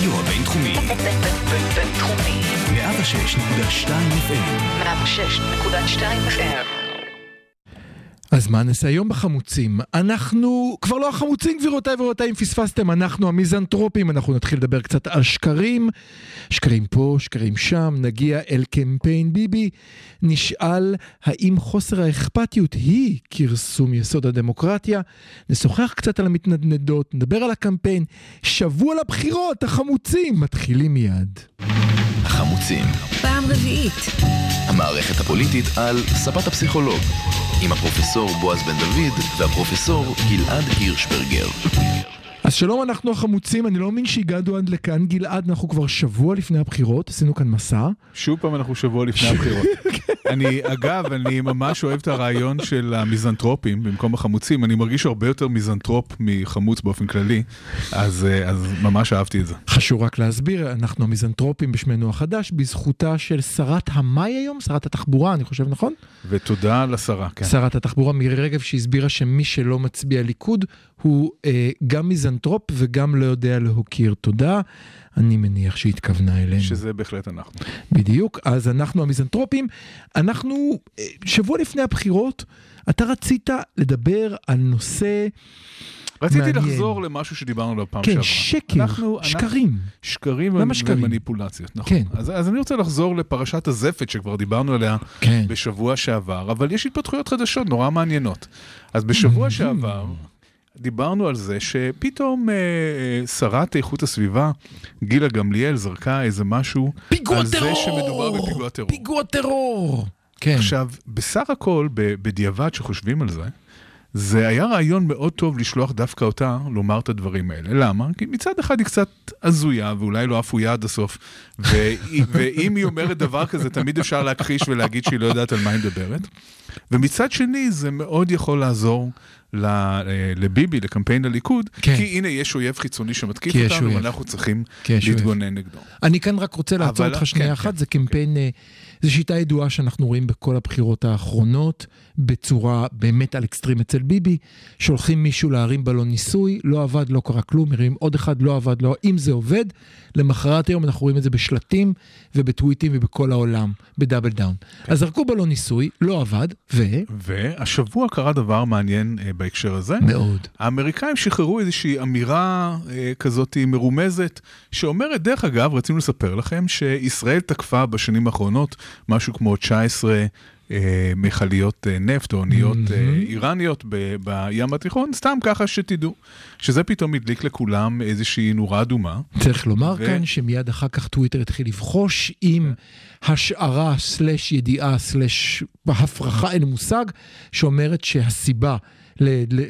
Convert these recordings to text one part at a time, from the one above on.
הרדיו הבינתחומי. בינתחומי. 106.2 FM. 106.2 FM. אז מה נעשה היום בחמוצים? אנחנו כבר לא החמוצים גבירותיי ורבותיי אם פספסתם, אנחנו המיזנטרופים, אנחנו נתחיל לדבר קצת על שקרים, שקרים פה, שקרים שם, נגיע אל קמפיין ביבי, נשאל האם חוסר האכפתיות היא כרסום יסוד הדמוקרטיה, נשוחח קצת על המתנדנדות, נדבר על הקמפיין, שבוע לבחירות, החמוצים, מתחילים מיד. החמוצים. פעם רביעית. המערכת הפוליטית על ספת הפסיכולוג. עם הפרופסור בועז בן דוד והפרופסור גלעד הירשברגר. אז שלום, אנחנו החמוצים, אני לא מאמין שהגענו עד לכאן, גלעד, אנחנו כבר שבוע לפני הבחירות, עשינו כאן מסע. שוב פעם אנחנו שבוע לפני הבחירות. אני, אגב, אני ממש אוהב את הרעיון של המיזנטרופים במקום החמוצים. אני מרגיש הרבה יותר מיזנטרופ מחמוץ באופן כללי, אז, אה, אז ממש אהבתי את זה. חשוב רק להסביר, אנחנו המיזנטרופים בשמנו החדש, בזכותה של שרת המאי היום, שרת התחבורה, אני חושב, נכון? ותודה לשרה, כן. שרת התחבורה מירי רגב, שהסבירה שמי שלא מצביע ליכוד הוא אה, גם מיזנטרופ וגם לא יודע להוקיר תודה. אני מניח שהיא התכוונה אלינו. שזה בהחלט אנחנו. בדיוק, אז אנחנו המיזנטרופים. אנחנו, אה, שבוע לפני הבחירות, אתה רצית לדבר על נושא, רציתי מעניין. לחזור למשהו שדיברנו עליו פעם כן, שעברה. שקר, אנחנו- אנחנו- שקרים. שקרים למה שקרים? ומניפולציות, נכון. כן. אז, אז אני רוצה לחזור לפרשת הזפת שכבר דיברנו עליה כן. בשבוע שעבר, אבל יש התפתחויות חדשות נורא מעניינות. אז בשבוע. שעבר דיברנו על זה שפתאום אה, אה, שרת איכות הסביבה, גילה גמליאל, זרקה איזה משהו פיגוע על טרור! זה שמדובר בפיגוע טרור. פיגוע טרור! כן. עכשיו, בסך הכל, בדיעבד שחושבים על זה, זה היה רעיון מאוד טוב לשלוח דווקא אותה לומר את הדברים האלה. למה? כי מצד אחד היא קצת הזויה, ואולי לא אפויה עד הסוף, ואם היא אומרת דבר כזה, תמיד אפשר להכחיש ולהגיד שהיא לא יודעת על מה היא מדברת. ומצד שני, זה מאוד יכול לעזור אה, לביבי, לקמפיין הליכוד, כן. כי הנה יש אויב חיצוני שמתקיף אותנו. ואנחנו צריכים. להתגונן נגדו. אני כאן רק רוצה לעצור אותך שנייה כן, אחת, כן, זה קמפיין, אה, זו שיטה ידועה שאנחנו רואים בכל הבחירות האחרונות, בצורה באמת על אקסטרים אצל ביבי, שולחים מישהו להרים בלון ניסוי, לא עבד, לא קרה כלום, מרימים עוד אחד, לא עבד, לא, אם זה עובד, למחרת היום אנחנו רואים את זה בשלטים ובטוויטים ובכל העולם, ב double down. אז זרקו בלון ניסוי, לא עבד, ו... והשבוע קרה דבר מעניין אה, בהקשר הזה. מאוד. האמריקאים שחררו איזושהי אמירה אה, כזאת מרומזת, שאומרת, דרך אגב, רצינו לספר לכם שישראל תקפה בשנים האחרונות משהו כמו 19 אה, מכליות אה, נפט או אוניות אה. איראניות בים התיכון, סתם ככה שתדעו. שזה פתאום הדליק לכולם איזושהי נורה אדומה. צריך לומר ו- כאן שמיד אחר כך טוויטר התחיל לבחוש עם השערה סלש ידיעה סלש הפרחה אין מושג שאומרת שהסיבה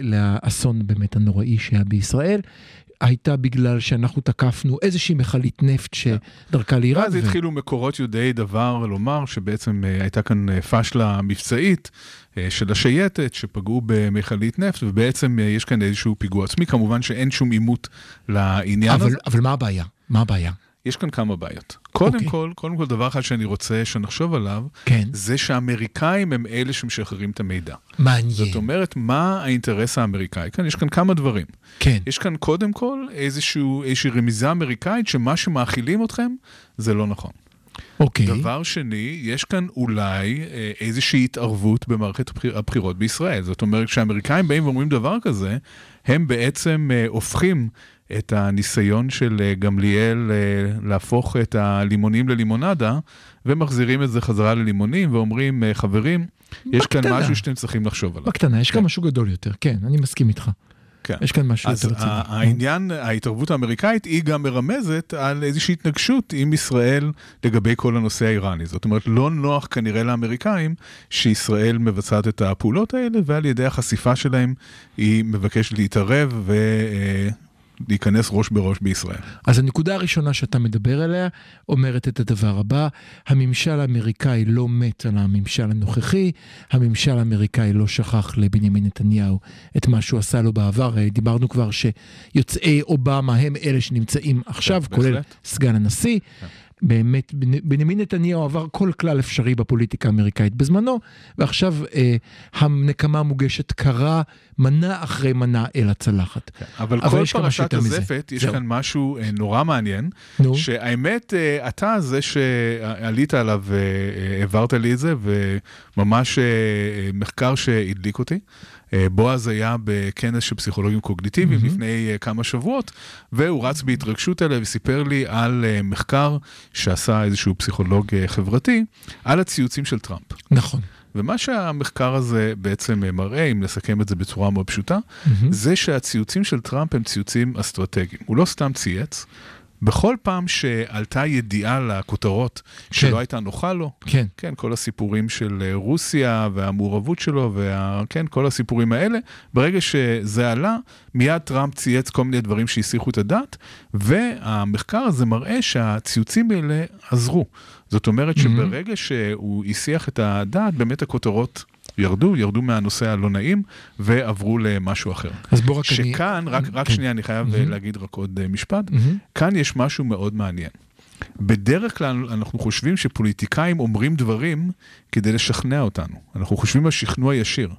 לאסון באמת הנוראי שהיה בישראל הייתה בגלל שאנחנו תקפנו איזושהי מכלית נפט שדרכה לאיראן. ואז ו- התחילו מקורות יודעי דבר לומר שבעצם אה, הייתה כאן אה, פשלה מבצעית אה, של השייטת שפגעו במכלית נפט ובעצם יש כאן איזשהו פיגוע עצמי, כמובן שאין שום עימות לעניין אבל, הזה. אבל מה הבעיה? מה הבעיה? יש כאן כמה בעיות. קודם אוקיי. כל, קודם כל דבר אחד שאני רוצה שנחשוב עליו, כן, זה שהאמריקאים הם אלה שמשחררים את המידע. מעניין. זאת אומרת, מה האינטרס האמריקאי כאן? יש כאן כמה דברים. כן, יש כאן קודם כל איזשהו, איזושהי רמיזה אמריקאית שמה שמאכילים אתכם זה לא נכון. אוקיי. דבר שני, יש כאן אולי אה, איזושהי התערבות במערכת הבחיר, הבחירות בישראל. זאת אומרת, כשהאמריקאים באים ואומרים דבר כזה, הם בעצם אה, הופכים את הניסיון של אה, גמליאל אה, להפוך את הלימונים ללימונדה, ומחזירים את זה חזרה ללימונים, ואומרים, אה, חברים, יש כאן בקטנה. משהו שאתם צריכים לחשוב עליו. בקטנה, יש כאן כן. משהו גדול יותר, כן, אני מסכים איתך. כן. יש כאן משהו אז יותר רציני. ה- העניין, ההתערבות האמריקאית היא גם מרמזת על איזושהי התנגשות עם ישראל לגבי כל הנושא האיראני. זאת אומרת, לא נוח כנראה לאמריקאים שישראל מבצעת את הפעולות האלה, ועל ידי החשיפה שלהם היא מבקשת להתערב ולהיכנס ראש בראש בישראל. אז הנקודה הראשונה שאתה מדבר עליה אומרת את הדבר הבא, הממשל האמריקאי לא מת על הממשל הנוכחי, הממשל האמריקאי לא שכח לבנימין נתניהו את מה שהוא עשה לו בעבר, דיברנו כבר שיוצאי אובמה הם אלה שנמצאים עכשיו, כן, כולל. סגן הנשיא. באמת, בנ- בנימין נתניהו עבר כל כלל אפשרי בפוליטיקה האמריקאית בזמנו, ועכשיו אה, הנקמה מוגשת קרה מנה אחרי מנה אל הצלחת. אבל אבל כל פרשת. הזפת, יש זהו. כאן משהו אה, נורא מעניין, נו. שהאמת, אה, אתה זה שעלית עליו והעברת לי את זה, וממש אה, אה, מחקר שהדליק אותי. אה, בועז היה בכנס של פסיכולוגים קוגניטיביים לפני אה, כמה שבועות, והוא רץ בהתרגשות אליי וסיפר לי על אה, מחקר שעשה איזשהו פסיכולוג חברתי, על הציוצים של טראמפ. נכון. ומה שהמחקר הזה בעצם אה, מראה, אם נסכם את זה בצורה מאוד פשוטה, זה שהציוצים של טראמפ הם ציוצים אסטרטגיים. הוא לא סתם צייץ. בכל פעם שעלתה ידיעה לכותרות שלא כן. הייתה נוחה לו, כן. כן, כל הסיפורים של אה, רוסיה והמעורבות שלו, וה, כן, כל הסיפורים האלה, ברגע שזה עלה, מיד טראמפ צייץ כל מיני דברים שהסיחו את הדעת, והמחקר הזה מראה שהציוצים האלה עזרו. זאת אומרת שברגע שהוא הסיח את הדעת, באמת הכותרות ירדו, ירדו מהנושא הלא נעים, ועברו למשהו אחר. אז בוא רק אני... שכאן, רק, רק כן. שנייה, אני חייב אה, להגיד רק עוד אה, משפט, מהמם. כאן יש משהו מאוד מעניין. בדרך כלל אנחנו חושבים שפוליטיקאים אומרים דברים כדי לשכנע אותנו. אנחנו חושבים על שכנוע ישיר.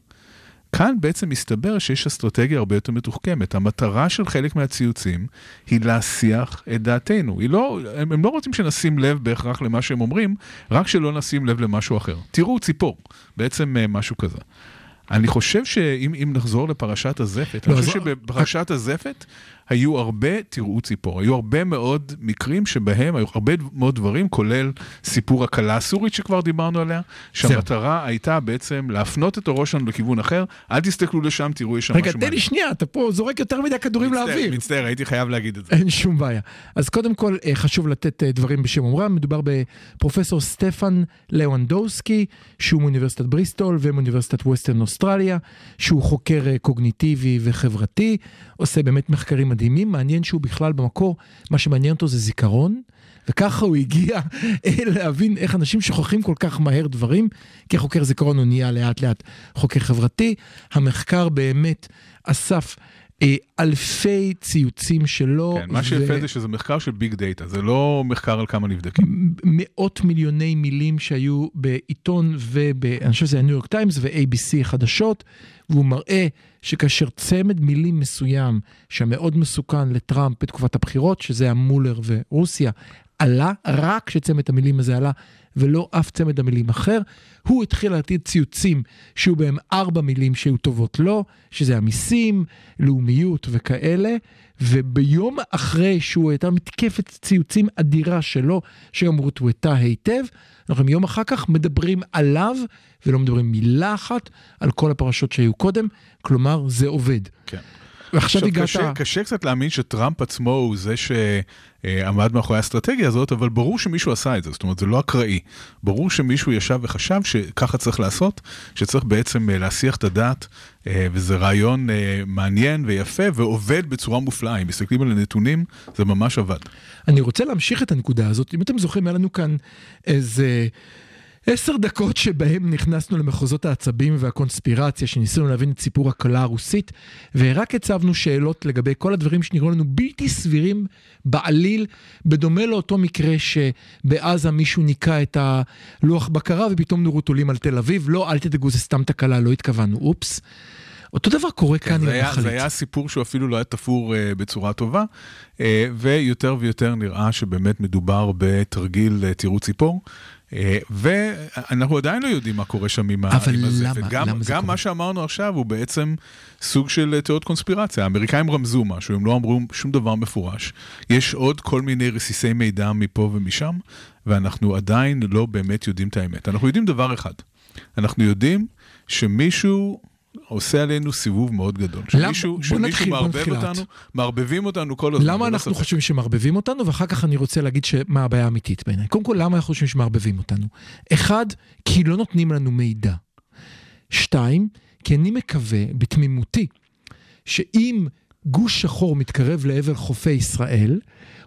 כאן בעצם מסתבר שיש אסטרטגיה הרבה יותר מתוחכמת. המטרה של חלק מהציוצים היא להסיח את דעתנו. לא, הם, הם לא רוצים שנשים לב בהכרח למה שהם אומרים, רק שלא נשים לב למשהו אחר. תראו ציפור, בעצם אה, משהו כזה. אני חושב שאם אם נחזור לפרשת הזפת, לא, אני חושב שבפרשת הזפת היו הרבה, תראו ציפור, היו הרבה מאוד מקרים שבהם היו הרבה מאוד דברים, כולל סיפור הכלה הסורית שכבר דיברנו עליה, שהמטרה הייתה בעצם להפנות את הראש שלנו לכיוון אחר, אל תסתכלו לשם, תראו, יש שם רגע, משהו תן לי שנייה, אתה פה זורק יותר מדי כדורים לאוויר. מצטער, הייתי חייב להגיד את זה. אין שום בעיה. אז קודם כל אה, חשוב לתת אה, דברים בשם אומרם, מדובר בפרופסור סטפן לאונדובסקי, שהוא מאוניברסיטת בריסטול ומאוניברסיטת ווסטרן אוסטרליה, שהוא חוקר אה, קוגניטיבי וחברתי, עושה באמת מחקרים מדהימים, מעניין שהוא בכלל במקור, מה שמעניין אותו זה זיכרון. וככה הוא הגיע אה, להבין איך אנשים שוכחים כל כך מהר דברים, כחוקר זיכרון הוא נהיה לאט לאט חוקר חברתי. המחקר באמת אסף אלפי ציוצים שלו. כן, מה שיפה זה שזה מחקר של big data, זה לא מחקר על כמה נבדקים. מאות מיליוני מילים שהיו בעיתון וב... אני חושב שזה הניו יורק טיימס ו-ABC חדשות, והוא מראה שכאשר צמד מילים מסוים, שמאוד מסוכן לטראמפ בתקופת הבחירות, שזה המולר ורוסיה, עלה, רק כשצמד המילים הזה עלה, ולא אף צמד המילים אחר, הוא התחיל להטיל ציוצים שהיו בהם ארבע מילים שהיו טובות לו, שזה המיסים, לאומיות וכאלה, וביום אחרי שהוא הייתה מתקפת ציוצים אדירה שלו, שגם רוטווטה היטב, אנחנו יום אחר כך מדברים עליו, ולא מדברים מילה אחת על כל הפרשות שהיו קודם, כלומר זה עובד. כן. ועכשיו הגעת... קשה, קשה קצת להאמין שטראמפ עצמו הוא זה שעמד מאחורי האסטרטגיה הזאת, אבל ברור שמישהו עשה את זה, זאת אומרת זה לא אקראי. ברור שמישהו ישב וחשב שככה צריך לעשות, שצריך בעצם אה, להסיח את הדעת, אה, וזה רעיון אה, מעניין ויפה ועובד בצורה מופלאה. אם מסתכלים על הנתונים, זה ממש עבד. אני רוצה להמשיך את הנקודה הזאת. אם אתם זוכרים, היה לנו כאן איזה עשר דקות שבהם נכנסנו למחוזות העצבים והקונספירציה, שניסינו להבין את סיפור הכלה הרוסית, ורק הצבנו שאלות לגבי כל הדברים שנראו לנו בלתי סבירים בעליל, בדומה לאותו מקרה שבעזה מישהו ניקה את הלוח בקרה ופתאום נורות עולים על תל אביב. לא, אל תדאגו, זה סתם תקלה, לא התכוונו, אופס. אותו דבר קורה כאן עם זה היה, המחלית. זה היה סיפור שהוא אפילו לא היה תפור uh, בצורה טובה, uh, ויותר ויותר נראה שבאמת מדובר בתרגיל uh, תירוץ ציפור. Uh, ואנחנו עדיין לא יודעים מה קורה שם עם, ה- אבל עם הזה. למה? וגם, למה זה גם קורה? מה שאמרנו עכשיו הוא בעצם סוג של אה, תיאוריות קונספירציה. האמריקאים רמזו משהו, הם לא אמרו שום דבר מפורש. יש עוד כל מיני רסיסי מידע מפה ומשם, ואנחנו עדיין לא באמת יודעים את האמת. אנחנו יודעים דבר אחד, אנחנו יודעים שמישהו... עושה עלינו סיבוב מאוד גדול. למה? שמישהו, שמישהו מערבב. אותנו, מערבבים אותנו כל הזמן. למה ללא אנחנו. חושבים שמערבבים אותנו, ואחר כך אני רוצה להגיד מה הבעיה האמיתית בעיניי. קודם כל, למה אנחנו חושבים שמערבבים אותנו? אחד, כי לא נותנים לנו מידע. שתיים, כי אני מקווה, בתמימותי, שאם גוש שחור מתקרב לעבר חופי ישראל,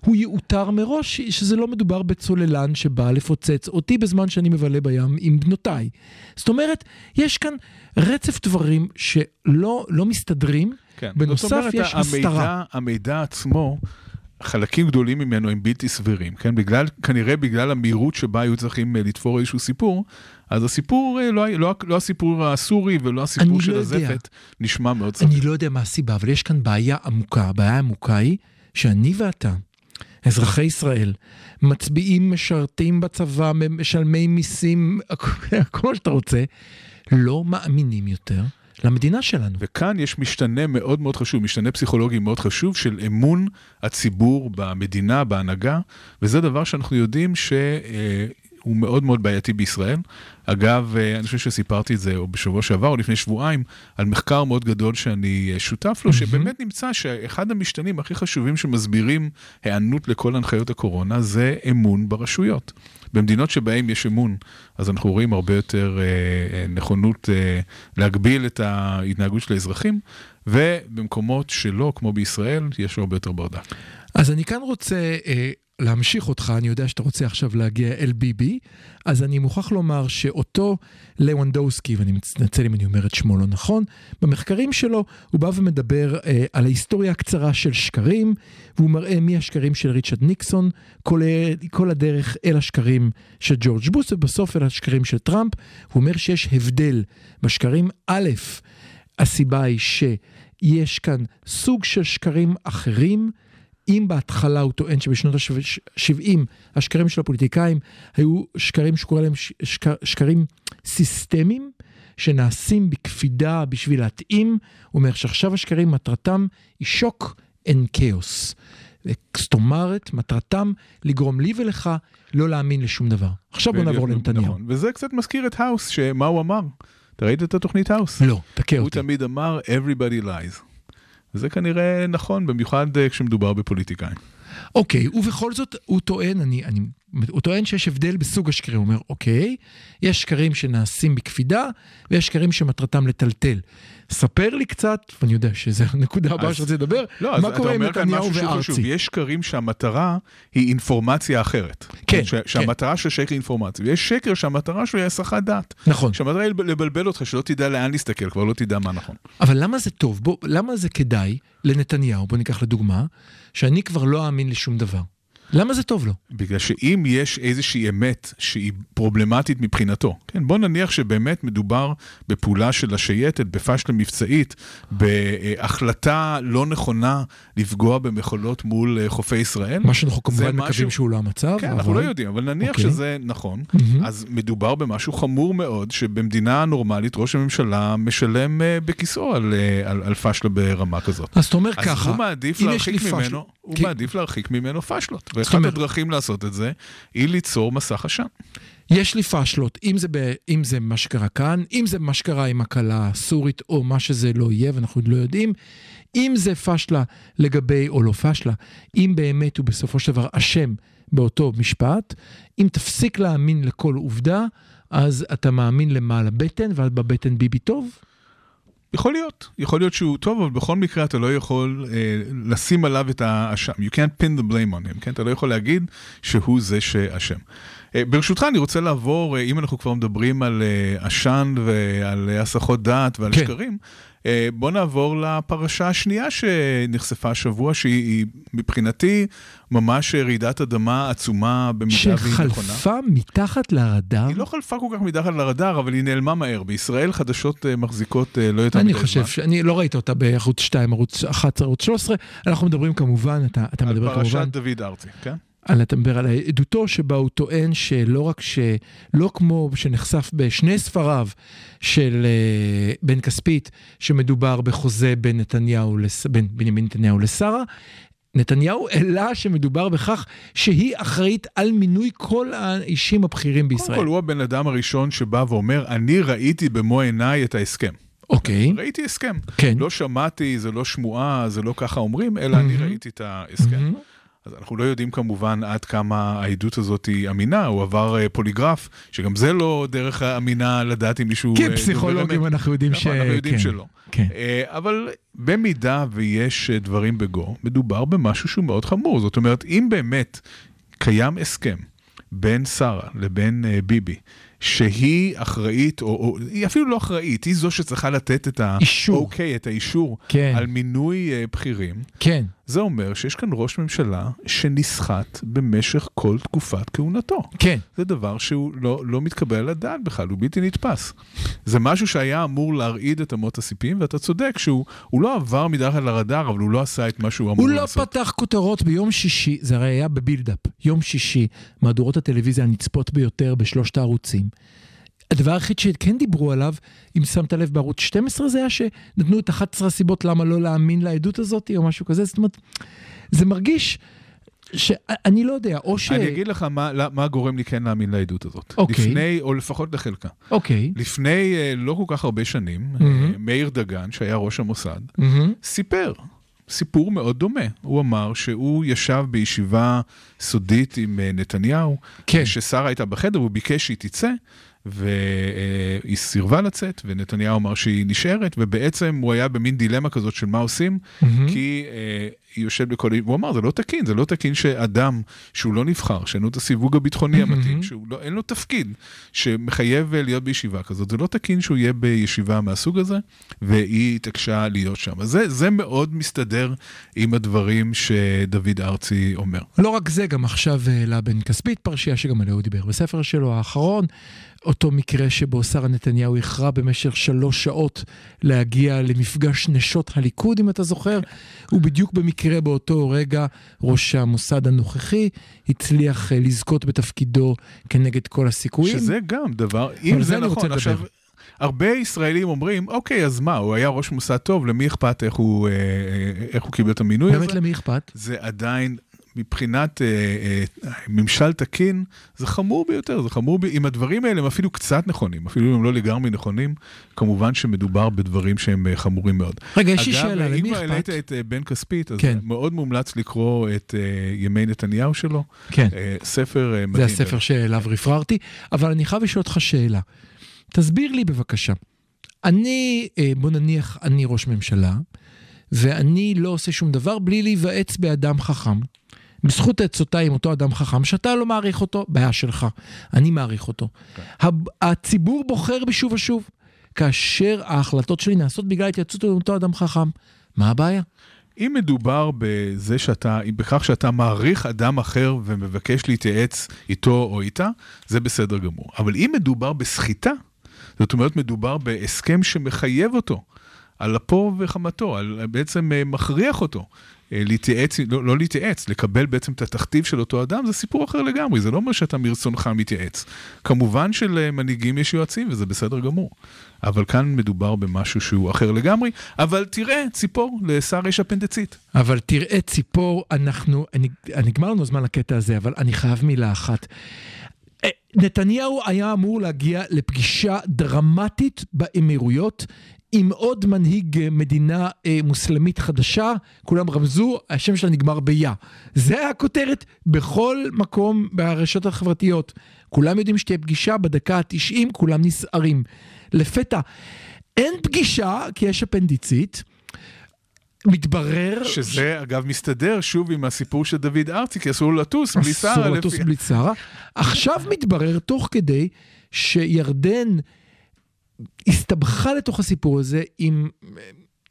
הוא יאותר מראש שזה לא מדובר בצוללן שבא לפוצץ אותי בזמן שאני מבלה בים עם בנותיי. זאת אומרת, יש כאן רצף דברים שלא לא מסתדרים, כן. בנוסף אומרת, יש המידע, הסתרה. המידע עצמו חלקים גדולים ממנו הם בלתי סבירים, כן? בגלל, כנראה בגלל המהירות שבה היו צריכים אה, לתפור איזשהו סיפור, אז הסיפור, אה, לא, לא, לא הסיפור הסורי ולא הסיפור של לא הזפת, יודע. נשמע מאוד סביר. אני לא יודע מה הסיבה, אבל יש כאן בעיה עמוקה. הבעיה העמוקה היא שאני ואתה, אזרחי ישראל, מצביעים, משרתים בצבא, משלמי מיסים, כל מה שאתה רוצה, לא מאמינים יותר למדינה שלנו. וכאן יש משתנה מאוד מאוד חשוב, משתנה פסיכולוגי מאוד חשוב של אמון הציבור במדינה, בהנהגה, וזה דבר שאנחנו יודעים שהוא מאוד מאוד בעייתי בישראל. אגב, אה, אני חושב שסיפרתי את זה או בשבוע שעבר או לפני שבועיים, על מחקר מאוד גדול שאני אה, שותף לו, שבאמת נמצא שאחד המשתנים הכי חשובים שמסבירים היענות לכל הנחיות הקורונה זה אמון ברשויות. במדינות שבהן יש אמון, אז אנחנו רואים הרבה יותר אה, אה, נכונות אה, להגביל את ההתנהגות של האזרחים, ובמקומות שלא, כמו בישראל, יש הרבה יותר ברדק. אז אני כאן רוצה אה, להמשיך אותך, אני יודע שאתה רוצה עכשיו להגיע אל ביבי, אז אני מוכרח לומר שאותו לוונדוסקי, ואני מתנצל אם אני אומר את שמו לא נכון, במחקרים שלו הוא בא ומדבר אה, על ההיסטוריה הקצרה של שקרים, והוא מראה מי השקרים של ריצ'רד ניקסון, כל, כל הדרך אל השקרים של ג'ורג' בוס, ובסוף אל השקרים של טראמפ. הוא אומר שיש הבדל בשקרים. א', הסיבה היא שיש כאן סוג של שקרים אחרים, אם בהתחלה הוא טוען שבשנות ה-70 השקרים של הפוליטיקאים היו שקרים שקורא להם שקר, שקרים סיסטמיים, שנעשים בקפידה בשביל להתאים, הוא אומר שעכשיו השקרים מטרתם היא shock and chaos. זאת אומרת, מטרתם לגרום לי ולך לא להאמין לשום דבר. עכשיו בוא נעבור לנתניהו. נכון. וזה קצת מזכיר את House, שמה הוא אמר? אתה ראית את התוכנית House? לא, תכה אותי. הוא תמיד אמר, everybody lies. וזה כנראה נכון, במיוחד אה, כשמדובר בפוליטיקאים. אוקיי, ובכל זאת הוא טוען, אני, אני, הוא טוען שיש הבדל בסוג השקרים. הוא אומר, אוקיי, יש שקרים שנעשים בקפידה, ויש שקרים שמטרתם לטלטל. ספר לי קצת, ואני יודע שזו הנקודה הבאה שרציתי לדבר, לא, מה קורה עם נתניהו וארצי. יש שקרים שהמטרה היא אינפורמציה אחרת. כן, ש- כן. שהמטרה של שקר היא אינפורמציה, ויש שקר שהמטרה שלו היא הסחת דעת. נכון. שהמטרה היא לבלבל אותך, שלא תדע לאן להסתכל, כבר לא תדע מה נכון. אבל למה זה טוב? בוא, למה זה כדאי לנתניהו, בוא ניקח לדוגמה, שאני כבר לא אאמין לשום דבר. למה זה טוב לו? בגלל שאם יש איזושהי אמת שהיא פרובלמטית מבחינתו, כן, בוא נניח שבאמת מדובר בפעולה של השייטת, בפשלה מבצעית, בהחלטה לא נכונה לפגוע במכולות מול אה, חופי ישראל. מה שאנחנו כמובן מקווים משהו... שהוא לא המצב. כן, אבל... אנחנו לא יודעים, אבל נניח okay. אוקיי. שזה נכון, mm-hmm. אז מדובר במשהו חמור מאוד, שבמדינה נורמלית ראש הממשלה משלם uh, בכיסאו על, uh, על, על פשלה ברמה כזאת. אז אתה אומר אז ככה, אז הוא מעדיף להרחיק ממנו, הוא כי... מעדיף להרחיק ממנו פשלות. ואחת הדרכים לעשות את זה, היא ליצור מסך עשן. יש לי פאשלות, אם זה, ב, אם זה מה שקרה כאן, אם זה מה שקרה עם הכלה הסורית, או מה שזה לא יהיה, ואנחנו עוד לא יודעים, אם זה פאשלה לגבי, או לא פאשלה, אם באמת הוא בסופו של דבר אשם באותו משפט, אם תפסיק להאמין לכל עובדה, אז אתה מאמין למעלה בטן, ואז בבטן ביבי טוב? יכול להיות, יכול להיות שהוא טוב, אבל בכל מקרה אתה לא יכול אה, לשים עליו את האשם. You can't pin the blame on him, כן? אתה לא יכול להגיד שהוא זה שאשם. אה, ברשותך, אני רוצה לעבור, אה, אם אנחנו כבר מדברים על אה, עשן ועל הסחות דעת ועל כן. שקרים, בוא נעבור לפרשה השנייה שנחשפה השבוע, שהיא מבחינתי ממש רעידת אדמה עצומה במידה והיא נכונה. שחלפה מתחת לרדאר? היא לא חלפה כל כך מתחת לרדאר, אבל היא נעלמה מהר. בישראל חדשות מחזיקות לא יותר מדי זמן. אני חושב, שאני לא ראית אותה בערוץ 2, ערוץ 11, ערוץ 13. אנחנו מדברים כמובן, אתה, אתה מדבר כמובן... על פרשת דוד ארצי, כן? על לדבר על עדותו שבה הוא טוען שלא רק ש... לא כמו שנחשף בשני ספריו של uh, בן כספית, שמדובר בחוזה בין נתניהו, לס... בין בנימין נתניהו לשרה, נתניהו העלה שמדובר בכך שהיא אחראית על מינוי כל האישים הבכירים בישראל. קודם כל הוא הבן אדם הראשון שבא ואומר, אני ראיתי במו עיניי את ההסכם. אוקיי. Okay. ראיתי הסכם. כן. לא שמעתי, זה לא שמועה, זה לא ככה אומרים, אלא mm-hmm. אני ראיתי את ההסכם. Mm-hmm. אז אנחנו לא יודעים כמובן עד כמה העדות הזאת היא אמינה, הוא עבר uh, פוליגרף, שגם זה לא דרך אמינה לדעת אם מישהו... כן, uh, פסיכולוגים אנחנו יודעים נכון, ש... אנחנו יודעים כן, שלא. כן. Uh, אבל במידה ויש דברים בגו, מדובר במשהו שהוא מאוד חמור. זאת אומרת, אם באמת קיים הסכם בין שרה לבין ביבי, שהיא אחראית, או, או היא אפילו לא אחראית, היא זו שצריכה לתת את אישור. האוקיי, את האישור כן. על מינוי אה, בכירים. כן. זה אומר שיש כאן ראש ממשלה שנסחט במשך כל תקופת כהונתו. כן. זה דבר שהוא לא, לא מתקבל על הדעת בכלל, הוא בלתי נתפס. זה משהו שהיה אמור להרעיד את אמות הסיפים, ואתה צודק שהוא הוא לא עבר מתחת לרדאר, אבל הוא לא עשה את מה שהוא אמור הוא לא לעשות. פתח כותרות ביום שישי, זה הרי היה בבילדאפ, יום שישי, מהדורות הטלוויזיה הנצפות ביותר בשלושת הערוצים. הדבר היחיד שכן דיברו עליו, אם שמת לב בערוץ 12, זה היה שנתנו את 11 הסיבות למה לא להאמין לעדות הזאת, או משהו כזה, זאת אומרת, זה מרגיש שאני לא יודע, או ש... אני אגיד לך מה, מה גורם לי כן להאמין לעדות הזאת. אוקיי. לפני, או לפחות לחלקה. אוקיי. לפני אה, לא כל כך הרבה שנים. אה, מאיר דגן, שהיה ראש המוסד, מהמם. סיפר סיפור מאוד דומה. הוא אמר שהוא ישב בישיבה סודית עם אה, נתניהו, כן. ששרה הייתה בחדר, הוא ביקש שהיא תצא, והיא סירבה לצאת, ונתניהו אמר שהיא נשארת, ובעצם הוא היה במין דילמה כזאת של מה עושים, מהמם. כי אה, יושבת בכל... והוא אמר, זה לא תקין, זה לא תקין שאדם שהוא לא נבחר, שאין לו את הסיווג הביטחוני המתאים, שהוא לא, לו תפקיד שמחייב אה, להיות בישיבה כזאת, זה לא תקין שהוא יהיה בישיבה מהסוג הזה, והיא התעקשה להיות שם. אז זה, זה מאוד מסתדר עם הדברים שדוד ארצי אומר. לא רק זה, גם עכשיו העלה בן כספית פרשייה שגם עליה הוא דיבר בספר שלו האחרון, אותו מקרה שבו שרה נתניהו הכרע במשך שלוש שעות להגיע למפגש נשות הליכוד, אם אתה זוכר. הוא בדיוק במקרה באותו רגע, ראש המוסד הנוכחי, הצליח אה, לזכות בתפקידו כנגד כל הסיכויים. שזה גם דבר, אם זה זה נכון, עכשיו, לדבר. הרבה ישראלים אומרים, אוקיי, אז מה, הוא היה ראש מוסד טוב, למי אכפת איך הוא, אה, אה, איך הוא קיבל את המינוי הזה? באמת למי אכפת? זה עדיין, מבחינת אה, אה, ממשל תקין, זה חמור ביותר, זה חמור, ב... אם הדברים האלה הם אפילו קצת נכונים, אפילו אם הם לא לגמרי נכונים, כמובן שמדובר בדברים שהם אה, חמורים מאוד. רגע, יש לי שאלה, אגב, אם למי כבר העלית אכפת? את אה, בן כספית, אז כן. מאוד מומלץ לקרוא את אה, ימי נתניהו שלו, כן. אה, ספר אה, זה מדהים. הספר שאליו רפררתי, אבל אני חייב לשאול אותך שאלה. תסביר לי בבקשה. אני, אה, בוא נניח, אני ראש ממשלה, ואני לא עושה שום דבר בלי להיוועץ באדם חכם. בזכות עצותיי עם אותו אדם חכם, שאתה לא מעריך אותו, בעיה שלך. אני מעריך אותו. הב- הציבור בוחר בי שוב ושוב, כאשר ההחלטות שלי נעשות בגלל התייעצות עם אותו אדם חכם. מה הבעיה? אם מדובר בזה שאתה, בכך שאתה מעריך אדם אחר ומבקש להתייעץ איתו או איתה, זה בסדר גמור. אבל אם מדובר בסחיטה, זאת אומרת מדובר בהסכם שמחייב אותו, על אפו וחמתו, על, בעצם אה, מכריח אותו להתייעץ, לא, לא להתייעץ, לקבל בעצם את התכתיב של אותו אדם, זה סיפור אחר לגמרי, זה לא אומר שאתה מרצונך מתייעץ. כמובן שלמנהיגים יש יועצים וזה בסדר גמור, אבל כאן מדובר במשהו שהוא אחר לגמרי, אבל תראה, ציפור, לשר יש אפנדצית. אבל תראה ציפור, אנחנו, נגמר לנו הזמן לקטע הזה, אבל אני חייב מילה אחת. אה, נתניהו היה אמור להגיע לפגישה דרמטית באמירויות עם עוד מנהיג אה, מדינה אה, מוסלמית חדשה, כולם רמזו, השם שלה נגמר ביה. זה הכותרת בכל מקום ברשתות החברתיות. כולם יודעים שתהיה פגישה, בדקה ה-90 כולם נסערים. לפתע, אין פגישה כי יש אפנדיצית. מתברר שזה אגב מסתדר שוב עם הסיפור של דוד ארצי, כי אסור לטוס בלי שרה. אסור לטוס לפי- בלי שרה. עכשיו מתברר תוך כדי שירדן הסתבכה לתוך הסיפור הזה עם אה,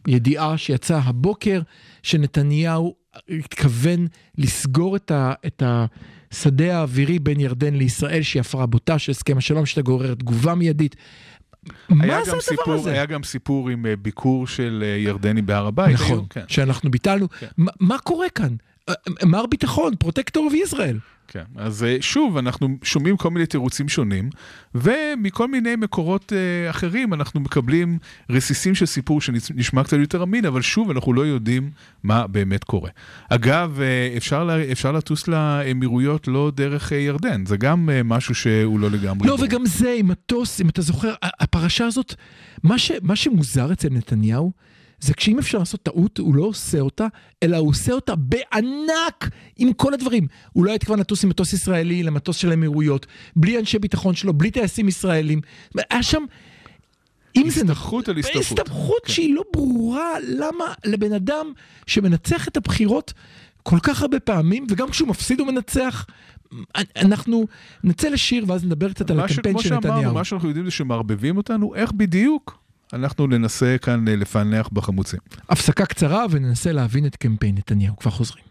ידיעה שיצאה הבוקר שנתניהו התכוון לסגור את, ה, את השדה האווירי בין ירדן לישראל שהיא הפרה בוטה של הסכם השלום שתגרור תגובה מיידית. מה זה הדבר סיפור, הזה? היה גם סיפור עם אה, ביקור של אה, ירדנים בהר הבית. נכון, היו- כן, שאנחנו ביטלנו. כן. מה- מה קורה כאן? מר ביטחון, protector of Israel. כן. אז אה, שוב, אנחנו שומעים כל מיני תירוצים שונים, ומכל מיני מקורות אה, אחרים אנחנו מקבלים רסיסים של סיפור שנשמע קצת יותר אמין, אבל שוב, אנחנו לא יודעים מה באמת קורה. אגב, אה, אפשר, לה- אפשר לטוס לאמירויות לא דרך אה, ירדן, זה גם אה, משהו שהוא לא לגמרי... לא, ברור. וגם זה עם מטוס, אם אתה זוכר, הפרשה הזאת, מה, ש, מה שמוזר אצל נתניהו, זה כשאם אפשר לעשות טעות, הוא לא עושה אותה, אלא הוא עושה אותה בענק עם כל הדברים. הוא לא התכוון לטוס עם מטוס ישראלי למטוס של האמירויות, בלי אנשי ביטחון שלו, בלי טייסים ישראלים. היה שם... אם זה נכון, הסתבכות על הסתבכות. הסתבכות כן. שהיא לא ברורה, למה לבן אדם שמנצח את הבחירות כל כך הרבה פעמים, וגם כשהוא מפסיד הוא מנצח, אנחנו נצא לשיר ואז נדבר קצת על הקמפיין כמו של שאמרנו, נתניהו. מה שאנחנו יודעים זה שמערבבים אותנו, איך בדיוק אנחנו ננסה כאן אה, לפענח בחמוצים. הפסקה קצרה וננסה להבין את קמפיין נתניהו. כבר חוזרים.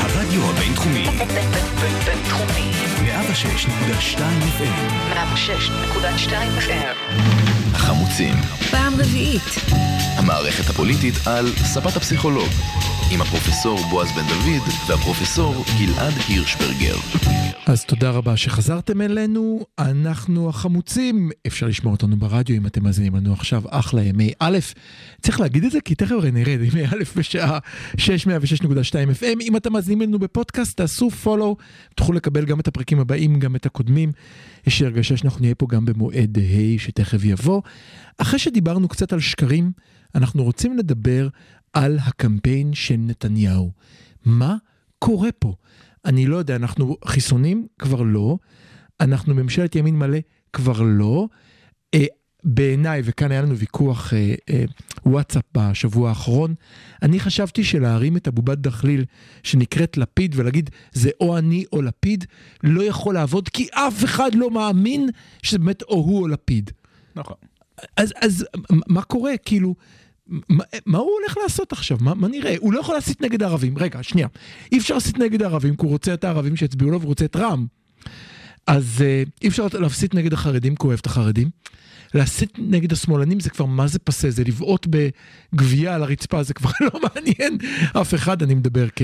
הרדיו הבינתחומי, בינתחומי. 106.2 FM, 106.2 FM. החמוצים, פעם רביעית. המערכת הפוליטית על ספת הפסיכולוג, עם הפרופסור בועז בן דוד והפרופסור גלעד הירשברגר. אז תודה רבה שחזרתם אלינו, אנחנו החמוצים, אפשר לשמוע אותנו ברדיו אם אתם מאזינים לנו עכשיו, אחלה ימי א', צריך להגיד את זה כי תכף הרי נרד, ימי א' בשעה 606.2 FM, אם אתם מאזינים לנו בפודקאסט תעשו follow, תוכלו לקבל גם את הפרקים הבאים, גם את הקודמים, יש לי הרגשה שאנחנו נהיה פה גם במועד ה' שתכף יבוא. אחרי שדיברנו קצת על שקרים, אנחנו רוצים לדבר על הקמפיין של נתניהו. מה קורה פה? אני לא יודע, אנחנו חיסונים? כבר לא. אנחנו ממשלת ימין מלא? כבר לא. בעיניי, וכאן היה לנו ויכוח אה, אה, וואטסאפ בשבוע האחרון, אני חשבתי שלהרים את הבובת דחליל שנקראת לפיד ולהגיד זה או אני או לפיד, לא יכול לעבוד כי אף אחד לא מאמין שזה באמת או הוא או לפיד. נכון. אז, אז מה קורה? כאילו, מה, מה הוא הולך לעשות עכשיו? מה, מה נראה? הוא לא יכול להסית נגד הערבים. רגע, שנייה. אי אפשר להסית נגד הערבים, כי הוא רוצה את הערבים שיצביעו לו והוא רוצה את רע"מ. אז אה, אי אפשר להסית נגד החרדים, כי הוא אוהב את החרדים. להסית נגד השמאלנים זה כבר מה זה פסה, זה לבעוט בגבייה על הרצפה, זה כבר לא מעניין אף אחד, אני מדבר כ...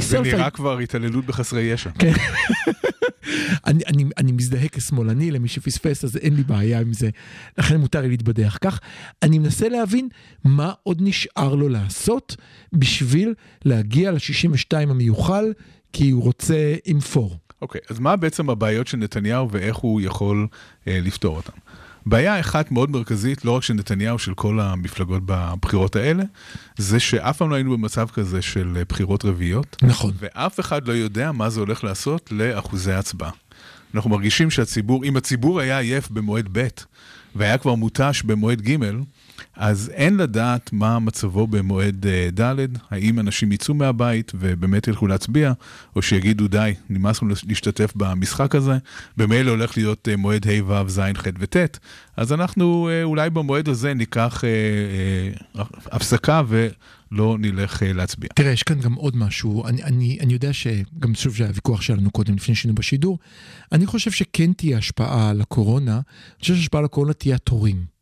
זה נראה כבר התעללות בחסרי ישע. כן. אני, אני, אני מזדהה כשמאלני למי שפספס, אז אין לי בעיה עם זה, לכן מותר לי להתבדח כך. אני מנסה להבין מה עוד נשאר לו לעשות בשביל להגיע ל-62 המיוחל, כי הוא רוצה עם פור. אוקיי, אז מה בעצם הבעיות של נתניהו ואיך הוא יכול אה, לפתור אותן? בעיה אחת מאוד מרכזית, לא רק של נתניהו, של כל המפלגות בבחירות האלה, זה שאף פעם לא היינו במצב כזה של אה, בחירות רביעיות, נכון. ואף אחד לא יודע מה זה הולך לעשות לאחוזי הצבעה. אנחנו מרגישים שהציבור, אם הציבור היה עייף במועד ב' והיה כבר מותש במועד ג', אז אין לדעת מה מצבו במועד אה, ד', האם אנשים יצאו מהבית ובאמת ילכו להצביע, או שיגידו די, נמאס לנו להשתתף במשחק הזה, במילא הולך להיות אה, מועד ה' ו' ז' ח' וט', אז אנחנו אה, אולי במועד הזה ניקח אה, אה, הפסקה ולא נלך אה, להצביע. תראה, יש כאן גם עוד משהו, אני, אני, אני יודע שגם שוב שהיה ויכוח שלנו קודם, לפני שהיינו בשידור, אני חושב שכן תהיה השפעה על הקורונה, אני חושב שהשפעה על הקורונה תהיה התורים.